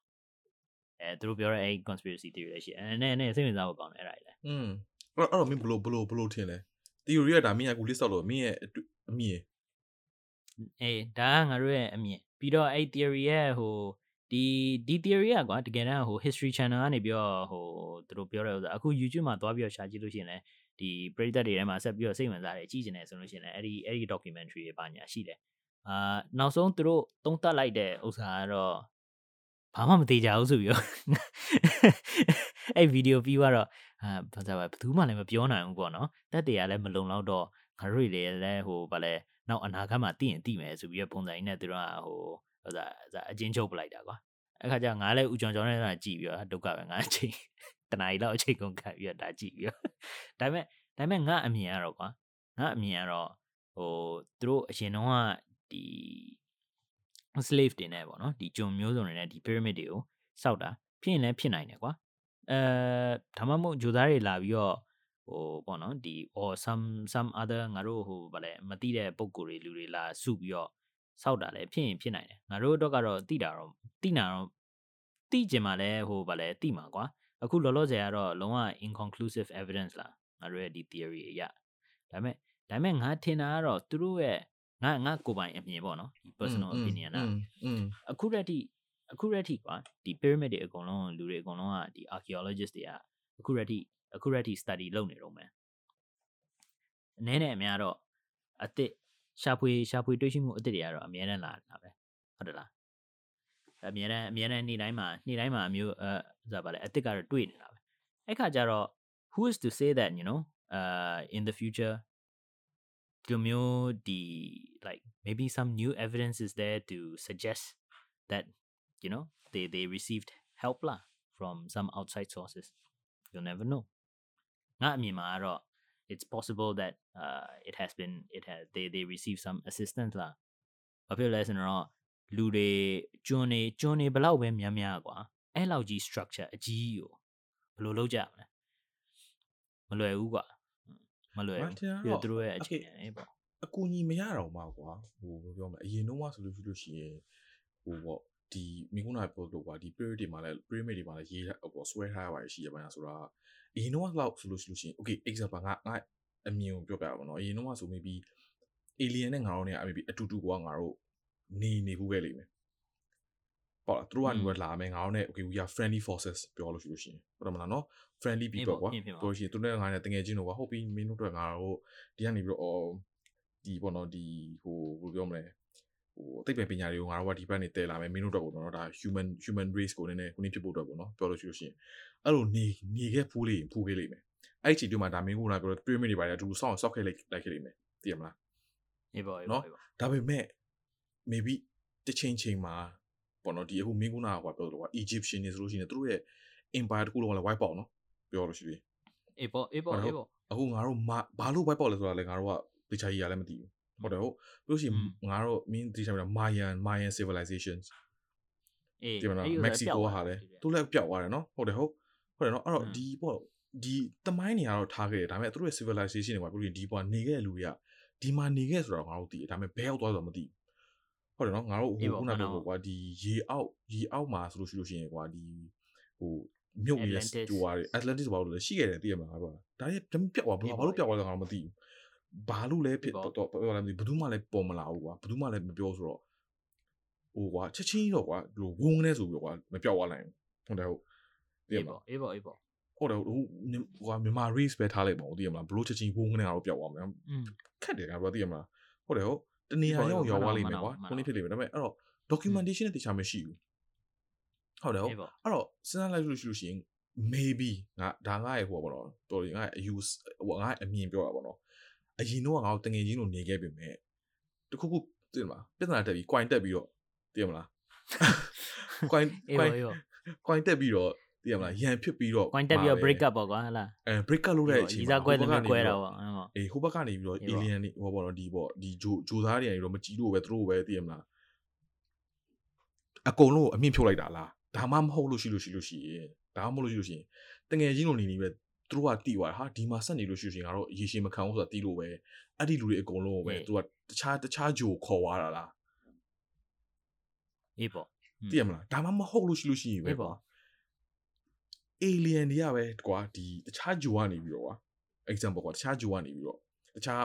အဲသူတို့ပြောတဲ့အဲ့ conspiracy theory လည်းရှိတယ်အဲနဲ့နဲ့စိတ်ဝင်စားဖို့ကောင်းတယ်အဲ့ဒါကြီးလဲอืม အဲ့တော့အဲ့တော့မင်းဘလို့ဘလို့ဘလို့ထင်လဲ theory ကဒါမင်းကအခု list တော့လို့မင်းရဲ့အတွေ့အမြင်အေးဒါကငါတို့ရဲ့အမြင်ပြီးတော့အဲ့ theory ရဲ့ဟိုဒီဒီ theory ကကွာတကယ်တမ်းဟို history channel ကနေပြီးတော့ဟိုသူတို့ပြောတဲ့ဥစ္စာအခု YouTube မှာသွားပြီးတော့ရှာကြည့်လို့ရှိရင်လည်းဒီပရိသတ်တွေထဲမှာဆက်ပြီးတော့စိတ်ဝင်စားတယ်ကြည့်ကျင်တယ်ဆိုလို့ရှိရင်လည်းအဲ့ဒီအဲ့ဒီ documentary တွေပါညာရှိတယ်အာနောက်ဆုံးသူတို့သုံးသပ်လိုက်တဲ့ဥစ္စာကတော့ ဘာမှမသေးကြဘူးဆိုပြီးတော့အဲ့ဗီဒီယိုပြီးတော့အာဘာသာပဲဘယ်သူမှလည်းမပြောနိုင်ဘူးပေါ့နော်တက်တွေကလည်းမလုံလောက်တော့ငါတို့တွေလည်းဟိုဗာလဲနောက်အနာဂတ်မှာသိရင်သိမယ်ဆိုပြီးတော့ပုံစံကြီးနဲ့သူတို့ကဟိုဟိုဒါအချင်းချုပ်ပလိုက်တာကွာအဲ့ခါကျငါလည်းဦးကျော်ကျော်နဲ့ကြည့်ပြီးတော့ဒုက္ခပဲငါအချိန်တနားရီလောက်အချိန်ကုန်ခတ်ပြီးတော့ဒါကြည့်ပြီးတော့ဒါပေမဲ့ဒါပေမဲ့ငါအမြင်ကတော့ကွာငါအမြင်ကတော့ဟိုသူတို့အရင်တော့ကဒီ slave တွေနဲ့ပေါ့နော်ဒီဂျုံမျိုးစုံတွေနဲ့ဒီ pyramid တွေကိုစောက်တာဖြစ်ရင်လည်းဖြစ်နိုင်တယ်ကွာအဲဒါမှမဟုတ်ဂျိုသားတွေလာပြီးတော့ဟိုပေါ့နော်ဒီ or some some other ငါတို့ဟိုဗာလဲမသိတဲ့ပုံကိုယ်တွေလူတွေလာစုပြီးတော့စောက်တာလည်းဖြစ်ရင်ဖြစ်နိုင်တယ်ငါတို့တော့ကတော့တိတာတော့တိနာတော့တိကျင်မှလည်းဟိုဗာလဲတိမှာကွာအခုလောလောဆယ်ကတော့လုံးဝ inconclusive evidence လားငါတို့ရဲ့ဒီ theory အရဒါပေမဲ့ဒါပေမဲ့ငါထင်တာကတော့သူတို့ရဲ့ ငါငါကိုပိုင်အမြင်ပေါ့နော်ဒီ personal opinion อ่ะအခုရက်ထိအခုရက်ထိကွာဒီ pyramid တွေအကုန်လုံးလူတွေအကုန်လုံးကဒီ archaeologist တွေကအခုရက်ထိအခုရက်ထိ study လုပ်နေတော့မယ်အနည်းနဲ့အများတော့အစ်စ်ရှာဖွေရှာဖွေတွေ့ရှိမှုအစ်စ်တွေကတော့အများနဲ့လာတာပဲဟုတ်တယ်လားအများနဲ့အများနဲ့နေ့တိုင်းမှာနေ့တိုင်းမှာမျိုးအဲဆိုတာပါလေအစ်စ်ကတော့တွေ့နေတာပဲအဲ့ခါကျတော့ who is to say that you know uh in the future Gumyo the like maybe some new evidence is there to suggest that you know they they received help lah from some outside sources. You'll never know. It's possible that uh it has been it has they they received some assistance lah. ဘာဖြစ်လဲဆိုတော့လူတွေကျွန်းနေကျွန်းနေဘလောက်ပဲများများကွာအဲ့လောက်ကြီး structure အကြီးကြီးကိုဘယ်လိုလုပ်ကြမလဲမလွယ်ဘူးကွာ။ မလွယ်ဘူးပြီးတော့သူတို့ရဲ့အခြေအနေပေါ့အကူညီမရတော့မှာကွာဟိုဘယ်ပြောမလဲအရင်တော့မှဆိုလို့ရှိလို့ရှိရင်ဟိုပေါ့ဒီမိခုနာပြောလို့ကွာဒီ period တွေမှာလည်း pyramid တွေမှာလည်းရေးဟိုဆွဲထားရပါရှိရပါလားဆိုတာအရင်တော့လောက်ဆိုလို့ရှိလို့ရှိရင် okay example ငါငါအမြင်ကိုပြောပြပါတော့အရင်တော့ဆို maybe alien နဲ့ငါတို့ ਨੇ အ maybe အတူတူကွာငါတို့နေနေခုခဲ့လိမ့်မယ် ပေါ့လားသူတို့ကနေလာမယ်ငါတို့ ਨੇ okay we are friendly forces ပြောလို့ရှိလို့ရှိရင်ဟုတ်တယ်မလားနော် friendly people ကွာပြောရှိရင်သူတို့ငါနဲ့တကယ်ချင်းတော့ကွာဟုတ်ပြီမင်းတို့တော့ငါတို့ဒီကနေပြီးတော့ဒီပေါ့နော်ဒီဟိုဘယ်လိုပြောမလဲဟိုအသိပ္ပံပညာတွေကိုငါတို့ကဒီဘက်နေတည်လာမယ်မင်းတို့တော့ပေါ့နော်ဒါ human human race ကိုနည်းနည်းခုနဖြစ်ဖို့အတွက်ပေါ့နော်ပြောလို့ရှိလို့ရှိရင်အဲ့လိုနေနေခဲ့ဖူးလေးဖူးခဲ့လိမ့်မယ်အဲ့ဒီချိန်တွေမှာဒါမင်းကပြော pyramid တွေပါတယ်အတူတူစောင့်ဆောက်ခဲ့လိုက်လိုက်ခဲ့လိမ့်မယ်သိရမလားအေးပေါ့အေးနော်ပေါ့အေးပေါ့ဒါပေမဲ့ maybe တစ်ချိန်ချိန်မှာ ပေါ့နော်ဒီအခုမင်းကုနာကပြောလို့ကွာ Egyptian နေဆိုလို့ရှိရင်သူတို့ရဲ့ empire တခုလုံးကလည်း wipe out နော်ပြောလို့ရှိရင်အေးပေါ့အေးပေါ့အေးပေါ့အခုငါတို့ဘာလို့ wipe out လဲဆိုတာလည်းငါတို့ကတခြားကြီးရလည်းမသိဘူးဟုတ်တယ်ဟုတ်လို့ရှိရင်ငါတို့မင်းဒီချိန်မှာ Mayan Mayan civilizations အေးဒီမှာအဲ့ဒီဥစ္စာ Mexico ပျောက်ဟာသွားလည်းပြီသူလည်းပျောက်သွားတယ်နော်ဟုတ်တယ်ဟုတ်ဟုတ်တယ်နော်အဲ့တော့อืมဒီပေါ့ဒီတမိုင်းနေရတော့ထားခဲ့တယ်ဒါပေမဲ့သူတို့ရဲ့ civilization တွေမှာပြောရင်ဒီပေါ်နေခဲ့တဲ့လူတွေကဒီမှာနေခဲ့ဆိုတော့ငါတို့သိတယ်ဒါပေမဲ့ဘယ်ရောက်သွားဆိုတော့မသိဘူး ဟုတ်တယ်နော်ငါတို့ဟိုခုနကပြောကွာဒီရေအောက်ရေအောက်မှာဆိုလို့ရှိလို့ရှိရင်ကွာဒီဟိုမြုပ်နေတဲ့ဟိုဟာ Atlantis ဘာလို့လဲရှိခဲ့တယ်သိရမလားကွာဒါရဲ့ပြတ်သွားဘာလို့ပြတ်သွားလဲငါတို့မသိဘူးဘာလို့လဲဖြစ်တော့ပြောလာမသိဘယ်သူမှလည်းပေါ်မလာဘူးကွာဘယ်သူမှလည်းမပြောဆိုတော့ဟိုကွာချက်ချင်းတော့ကွာဟိုဝုန်းနေဆိုပြီးကွာမပြောက်သွားနိုင်ဘူးဟုတ်တယ်ဟုတ်သိရမလားအေးပေါ့အေးပေါ့ဟုတ်တယ်ဟိုဟိုမြန်မာ race ပဲထားလိုက်ပါဦးသိရမလားဘလို့ချက်ချင်းဝုန်းနေအောင်ပြောက်သွားမယ်ခက်တယ်ကွာသိရမလားဟုတ်တယ်ဟုတ် တနေရာရောက်ရောက်သွားလိမ့်မယ်ကွာခုနေ့ဖြစ်လိမ့်မယ်ဒါပေမဲ့အဲ့တော့ documentation နဲ့တခြားမရှိဘူးဟုတ်တယ်ဟုတ်အဲ့တော့စဉ်းစားလိုက်လို့ရှိလို့ရှိရင် maybe ငါဒါငါရဲ့ဟိုပါတော့တော်ငါရဲ့ use ဟိုငါအမြင်ပြောတာပေါ့နော်အရင်တော့ငါတို့တငယ်ချင်းလိုနေခဲ့ပြီမဲ့တခုခုသိမလားပြဿနာတက်ပြီး coin တက်ပြီးတော့သိမလား coin coin coin တက်ပြီးတော့ သိရမလားရန်ဖြစ်ပြီးတော့ coin တက်ပြီးတော့ break up ပေါ့ကွာဟလားအဲ break up လုပ်တဲ့အချိန်မှာဒီစားကွဲတယ်ကွဲတာပေါ့အေးဟိုဘက်ကနေပြီးတော့ alien တွေဟောပေါ့နော်ဒီပေါ့ဒီဂျိုဂျိုသားတွေကနေတော့မကြည့်လို့ပဲသူတို့ပဲသိရမလားအကုန်လုံးအမြင့်ဖြုတ်လိုက်တာလားဒါမှမဟုတ်လို့ရှိလို့ရှိလို့ရှိရင်ဒါမှမဟုတ်လို့ရှိလို့ရှိရင်တငယ်ချင်းလိုနေနေပဲသူတို့ကတီးသွားဟာဒီမှာဆက်နေလို့ရှိရင်ကတော့ရေရှည်မခံဘူးဆိုတာတီးလို့ပဲအဲ့ဒီလူတွေအကုန်လုံးပဲသူကတခြားတခြားဂျိုခေါ်သွားတာလားအေးပေါ့သိရမလားဒါမှမဟုတ်လို့ရှိလို့ရှိရင်ပဲပေါ့ alien တွေကပဲကွာဒီတခြားဂျိုကနေပြီးတော့ကွာ example ကွာတခြားဂျိုကနေပြီးတော့တခြား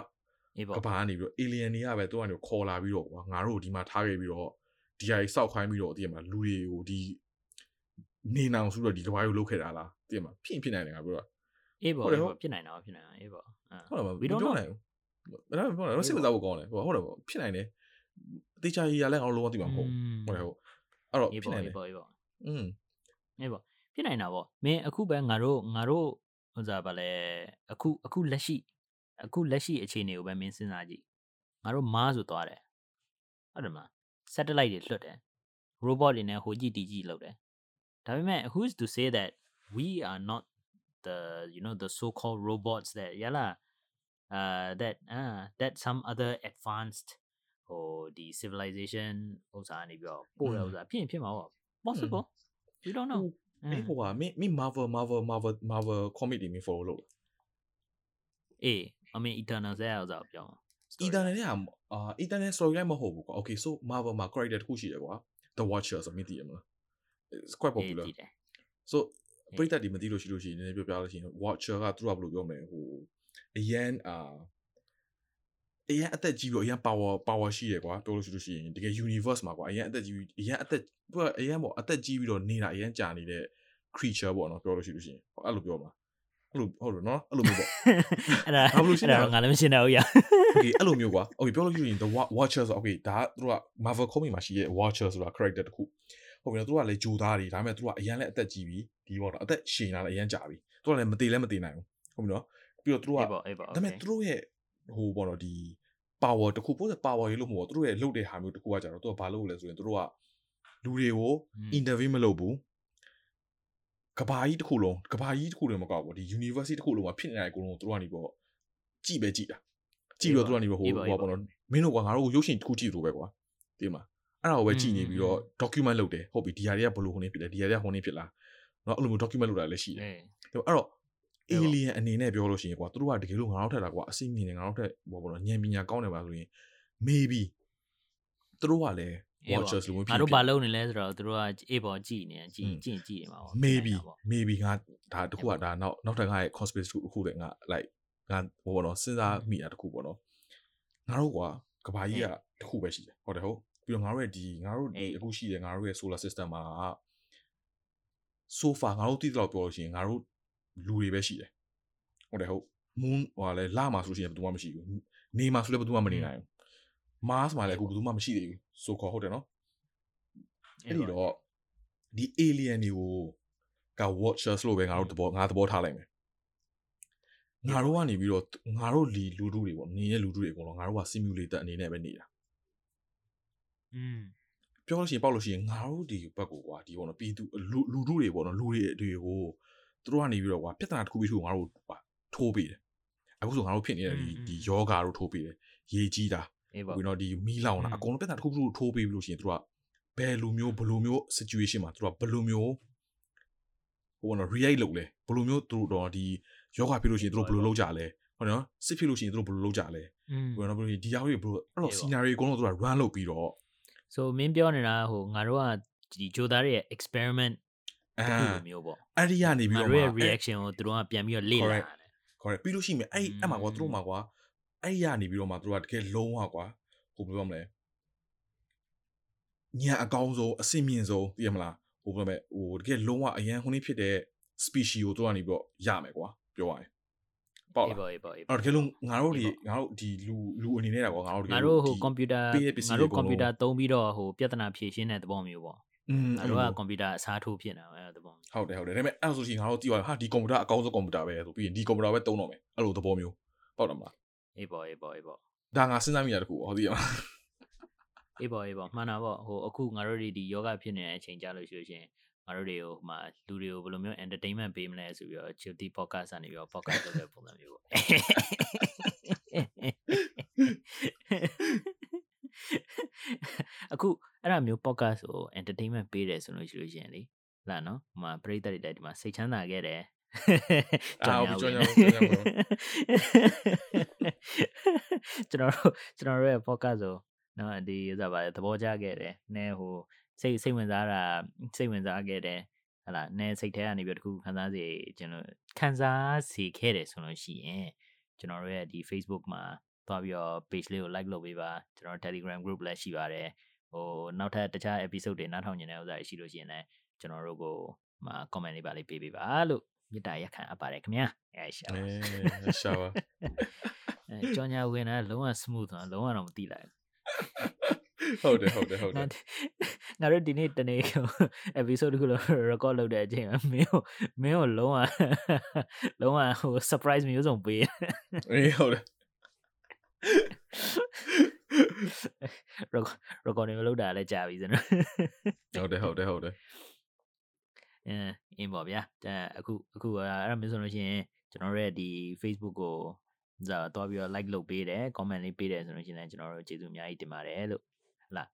ကဘာကနေပြီးတော့ alien တွေကပဲသူကနေခေါ်လာပြီးတော့ကွာငါတို့ဒီမှာထားခဲ့ပြီးတော့ဒီဟာကြီးစောက်ခိုင်းပြီးတော့သိရမလားလူတွေကိုဒီနေနောင်ဆိုတော့ဒီကဘာကိုလုတ်ခဲ့တာလားသိရမလားဖြစ်ဖြစ်နိုင်တယ်ငါပြောတာအေးပေါ့ဖြစ်နိုင်တာဖြစ်နိုင်တာအေးပေါ့ဟုတ်တယ် we don't know နိုင်ဘူးဒါပေမဲ့တော့စိတ်မစားဖို့ကောင်းတယ်ဟုတ်တယ်ပေါ့ဖြစ်နိုင်တယ်တေချာကြီးရလဲအောင်လုံးဝသိမှာမဟုတ်ဟုတ်တယ်ဟုတ်အဲ့တော့ဖြစ်နိုင်တယ်ပေါ့အေးပေါ့อืมအေးပေါ့ ဖြစ်နိုင်တာပေါ့မင်းအခုပဲငါတို့ငါတို့ဟိုစားဗာလဲအခုအခုလက်ရှိအခုလက်ရှိအခြေအနေကိုပဲမင်းစဉ်းစားကြည့်ငါတို့မားဆိုသွားတယ်ဟုတ်တယ်မလား satellite တွေလွှတ်တယ် robot တွေနဲ့ဟိုကြည့်တီကြည့်လုပ်တယ်ဒါပေမဲ့ who is to say that we are not the you know the so called robots that yala uh that uh that some other advanced ဟိုဒီ civilization ဥစ္စာနေပြီးတော့ပို့ရဥစ္စာဖြစ်ရင်ဖြစ်မှာပေါ့ possible we don't know အေးဟိုကမင်းမင်း Marvel Marvel Marvel Marvel comic တွေမင်း follow လုပ်အေးအမေ Eternal ဆက်ရဥစ္စာပြောင်း Eternal နဲ့အာ Eternal storyline မဟုတ်ဘူးကွာ okay so Marvel မှာ character တစ်ခုရှိတယ်ကွာ The Watcher ဆိုမင်းသိရမလား it's quite popular so ပရိသတ်တွေမသိလို့ရှိလို့ရှိရင်နည်းနည်းပြောပြလို့ရှိရင် Watcher ကသူတို့ကဘယ်လိုပြောမလဲဟိုအရန်အာ အရင်အသက်ကြီးပြီးအရင် power power ရှိတယ်ကွာပြောလို့ရှိလို့ရှိရင်တကယ် universe မှာကွာအရင်အသက်ကြီးပြီးအရင်အသက်သူကအရင်ပေါ့အသက်ကြီးပြီးတော့နေတာအရင်ကြာနေတဲ့ creature ပေါ့နော်ပြောလို့ရှိလို့ရှိရင်အဲ့လိုပြောမှာအဲ့လိုဟုတ်တယ်နော်အဲ့လိုမျိုးပေါ့အဲ့ဒါဘာလို့ရှင်းတာငါလည်းမရှင်းတော့ဘူးရ okay အဲ့လိုမျိုးကွာ okay ပြောလို့ရှိရင် the watcher ဆို okay ဒါသူက Marvel comic မှာရှိတဲ့ watcher ဆိုတာ character တခုဟုတ်ပြီနော်သူကလည်းဂျိုသားတွေဒါပေမဲ့သူကအရင်လည်းအသက်ကြီးပြီဒီပေါ့နော်အသက်ရှင်လာလည်းအရင်ကြာပြီသူကလည်းမသေးလည်းမသေးနိုင်ဘူးဟုတ်ပြီနော်ပြီးတော့သူတို့ကဒါပေမဲ့သူတို့ရဲ့ ဟိုပေါ့နော်ဒီ power တခုပို့စ power ရေးလို့မဟုတ်ဘူးသူတို့ရဲ့လှုပ်တဲ့ဟာမျိုးတခုကကြတော့သူကဘာလုပ်လဲဆိုရင်သူတို့ကလူတွေကို interview မလုပ်ဘူးကဘာကြီးတစ်ခုလုံးကဘာကြီးတစ်ခုလုံးမကောက်ဘူးဒီ university တစ်ခုလုံးမှာဖြစ်နေတဲ့အကုန်လုံးကိုသူတို့ကနေပေါ့ကြည့်ပဲကြည့်တာကြည့်ပြီးတော့သူတို့ကနေပေါ့ဟိုပေါ့နော်မင်းတို့ကငါတို့ရုပ်ရှင်တစ်ခုကြည့်လို့ပဲကွာဒီမှာအဲ့ဒါကိုပဲကြည့်နေပြီးတော့ document လုပ်တယ်ဟုတ်ပြီဒီဟာတွေကဘယ်လိုဟိုနေဖြစ်လဲဒီဟာတွေကဟိုနေဖြစ်လားနော်အဲ့လိုမျိုး document လုပ်တာလည်းရှိတယ်ဒါပေမဲ့အဲ့တော့ alien အနေနဲ့ပြောလို့ရှိရင်ကွာသူတို့ကတကယ်လို့ငါတို့ထက်တာကွာအစိမ့်မြင်နေငါတို့ထက်ဘောပေါ့နော်ဉာဏ်ပညာကောင်းတယ်ပါဆိုရင် maybe သူတို့ကလည်း watchers လို့ဖြစ်ငါတို့ဘာလုပ်နေလဲဆိုတော့သူတို့ကအေးပေါ်ကြည့်နေကြည့်ကြည့်ကြည့်နေမှာပေါ့ maybe maybe ငါဒါတခုကဒါနောက်နောက်ထပ်ငါရဲ့ conspiracy တခုတည်းငါ like ငါဘောပေါ့နော်စဉ်းစားမိတာတခုပေါ့နော်ငါတို့ကွာကဘာကြီးကတခုပဲရှိတယ်ဟုတ်တယ်ဟုတ်ပြီးတော့ငါတို့ရဲ့ဒီငါတို့ဒီအခုရှိတယ်ငါတို့ရဲ့ solar system မှာ so far ငါတို့သိတဲ့လောက်ပြောလို့ရှိရင်ငါတို့ လူတွေပဲရှိတယ်ဟုတ်တယ်ဟုတ် moon ဟိုလဲလာမှာဆိုလို့ရှိရင်ဘယ်သူမှမရှိဘူးနေမှာဆိုလည်းဘယ်သူမှမနေနိုင်ဘူး Mars မှာလည်းအခုဘယ်သူမှမရှိသေးဘူးဆိုခေါ်ဟုတ်တယ်နော်အဲ့ဒီတော့ဒီ alien တွေကိုက watchers လို့ပဲငါတို့သဘောငါသဘောထားလိုက်မယ်ငါတို့ကနေပြီးတော့ငါတို့လီလူတို့တွေပေါ့နေတဲ့လူတို့တွေအကုန်လုံးငါတို့က simulator အနေနဲ့ပဲနေတာอืมပြောလို့ရှိရင်ပေါက်လို့ရှိရင်ငါတို့ဒီဘက်ကိုကွာဒီပေါ့နော်ပြည်သူလူလူတို့တွေပေါ့နော်လူတွေတွေကို သူတို့ကနေပြီးတော့ကွာပြဿနာတစ်ခုပြီးထိုးငါတို့ပါထိုးပေးတယ်အခုဆိုငါတို့ဖြစ်နေတဲ့ဒီဒီယောဂါတို့ထိုးပေးတယ်ရေကြီးတာပြီးတော့ဒီမီးလောင်တာအကုန်လုံးပြဿနာတစ်ခုပြီးထိုးပေးပြီးလို့ရှိရင်သူတို့ကဘယ်လိုမျိုးဘယ်လိုမျိုး situation မှာသူတို့ကဘယ်လိုမျိုးဟဟိုဘောနော် react လုပ်လဲဘယ်လိုမျိုးသူတို့တော့ဒီယောဂဖြစ်လို့ရှိရင်သူတို့ဘယ်လိုလုပ်ကြလဲဟုတ်နော်စစ်ဖြစ်လို့ရှိရင်သူတို့ဘယ်လိုလုပ်ကြလဲอืมဘယ်လိုနော်ဒီရောက်တွေဘယ်လိုအဲ့တော့ scenario အကုန်လုံးသူက run လုပ်ပြီးတော့ so မင်းပြောနေတာဟိုငါတို့ကဒီဂျိုသားရဲ့ experiment အဲတစ်ခုလိုမျိုးပေါ့အဲ့ဒီကနေပြီးငါတော့တို့ရဲ့မှ reaction ကိုသူတို့ကပြန်ပြီးတော့လေ့လာတယ်ခေါ်ရပြီးလို့ရှိရင်အဲ့အဲ့မှာကွာသူတို့မှာကွာအဲ့ဒီကနေပြီးတော့မှသူတို့ကတကယ်လုံးဝကွာဟိုဘယ်လိုမလဲညာအကောင်းဆုံးအစင်မြင့်ဆုံးသိရမလားဟိုဘယ်လိုလဲဟိုတကယ်လုံးဝအရန်ခုနှစ်ဖြစ်တဲ့ species ကိုသူကနေပြီးတော့ရမယ်ကွာပြောရရင်ပေါ့အေးလားပေါ့အေးပေါ့အေးအဲ့တော့တကယ်လို့ငါတို့ဒီငါတို့ဒီလူလူအနေနဲ့တာကွာငါတို့တကယ်ငါလို့တို့ဟိုဒီကွန်ပျူတာပေးတဲ့ပစ္စည်းငါတို့တွေအကုန်လုံးကွန်ပျူတာသုံးပြီးတော့ဟိုပြဿနာဖြေရှင်းတဲ့သဘောမျိုးပေါ့ อืมငါတို့ကကွန်ပျူတာအစားထိုးဖြစ်နေတာအဲ့သဘောမျိုးဟုတ်တယ်ဟုတ်တယ်ဒါပေမဲ့အဲ့ဆိုရှင်ငါတို့ကြည့်ပါဟာဒီကွန်ပျူတာအကောင်းဆုံးကွန်ပျူတာပဲဆိုပြီးရင်ဒီကွန်ပျူတာပဲသုံးတော့မယ်အဲ့လိုသဘောမျိုးပေါ့တယ်မလားအေးပေါ့အေးပေါ့အေးပေါ့ဒါငါစဉ်းစားမိတာတခုဟုတ်သေးရမလားအေးပေါ့အေးပေါ့မှန်တာပေါ့ဟိုအခုငါတို့တွေဒီယောဂဖြစ်နေတဲ့အချိန်ကြာလို့ရှိလို့ရှရင်ငါတို့တွေကိုဟိုမှာလူတွေကိုဘယ်လိုမျိုး entertainment ပေးမလဲဆိုပြီးတော့ Chilty podcast ကနေပြီးတော့ podcast လုပ်တဲ့ပုံစံမျိုးပေါ့အခု အဲ့ဒါမျိုး podcast ကို entertainment ပေးတယ်ဆိုလို့ရှိလို့ရှရင်လေလာနော်ဟိုမှာပရိသတ်တွေတိုက်ဒီမှာစိတ်ချမ်းသာခဲ့တယ်အာဟုတ်ပြီကြောင်ကြောင်ကြောင်ကြောင်ကျွန်တော်တို့ကျွန်တော်တို့ရဲ့ podcast ကိုနော်ဒီဥစားပါသဘောကျခဲ့တယ်နည်းဟိုစိတ်စိတ်ဝင်စားတာစိတ်ဝင်စားခဲ့တယ်ဟလာနည်းစိတ်ထဲကနေပြီးတော့တခုခန်းစားစီကျွန်တော်ခန်းစားစီခဲ့တယ်ဆိုလို့ရှိရင်ကျွန်တော်တို့ရဲ့ဒီ Facebook မှာသွားပြီးတော့ page လေးကို like လုပ်ပေးပါကျွန်တော် Telegram group လည်းရှိပါတယ် ဟိုနောက်ထပ်တခြား episode တွေနားထောင်နေတဲ့ဥစားတွေရှိလို့ရှိရင်လည်းကျွန်တော်တို့ကိုမှာ comment လေးပါလေးပေးပေးပါလို့မေတ္တာရက်ခံအပ်ပါတယ်ခင်ဗျာအဲရှာပါအဲရှာပါအဲကြောင်ညာဝင်တာလုံးဝ smooth သွားလုံးဝတော့မသိလိုက်ဟုတ်တယ်ဟုတ်တယ်ဟုတ်တယ်ငါငါတို့ဒီနေ့တနေ့ episode တခုလုံး record လုပ်တဲ့အချိန်မှာမင်းကိုမင်းကိုလုံးဝလုံးဝဟို surprise မျိုးစုံပေးအေးဟုတ်တယ် record recording လုပ်တာလည်းကြာပြီစနော်ဟုတ်တယ်ဟုတ်တယ်ဟုတ်တယ်အင်းအင်းပေါ့ဗျာအဲအခုအခုအဲ့ဒါမျိုးဆိုလို့ရှိရင်ကျွန်တော်တို့ရဲ့ဒီ Facebook ကိုဇာတော့ပြီးတော့ like လုပ်ပေးတယ် comment လေးပေးတယ်ဆိုလို့ရှိရင်လည်းကျွန်တော်တို့ကျေးဇူးအများကြီးတင်ပါတယ်လို့ဟုတ်လား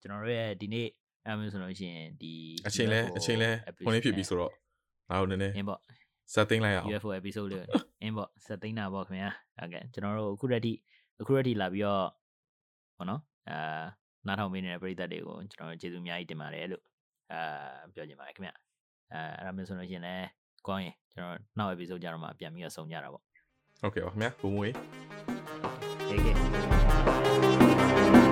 ကျွန်တော်တို့ရဲ့ဒီနေ့အဲ့ဒါမျိုးဆိုလို့ရှိရင်ဒီအချိန်လဲ UFO အချိန်လဲ episode ခုနှစ်ဖြစ်ပြီဆိုတော့ငါတို့နည်းနည်းအင်းပေါ့စက်သိမ်းလိုက်အောင် UFO episode လေးအင်းပေါ့စက်သိန်းတာပေါ့ခင်ဗျာဟုတ်ကဲ့ကျွန်တော်တို့အခုရက်ထိအခုရက်ထိလာပြီးတော့ဟောနော် အာနားထောင်ပေးနေတဲ့ပရိသတ်တွေကိုကျွန်တော်တို့ကျေးဇူးအများကြီးတင်ပါတယ်လို့အာပြောချင်ပါတယ်ခင်ဗျာအဲအဲ့ဒါမျိုးဆိုလို့ရှိရင်လည်းကောင်းရင်ကျွန်တော်နောက် episode ကြတော့မှပြန်ပြီးတော့ဆုံကြတာပေါ့ဟုတ်ကဲ့ပါခင်ဗျာဘုံမွေး Okay.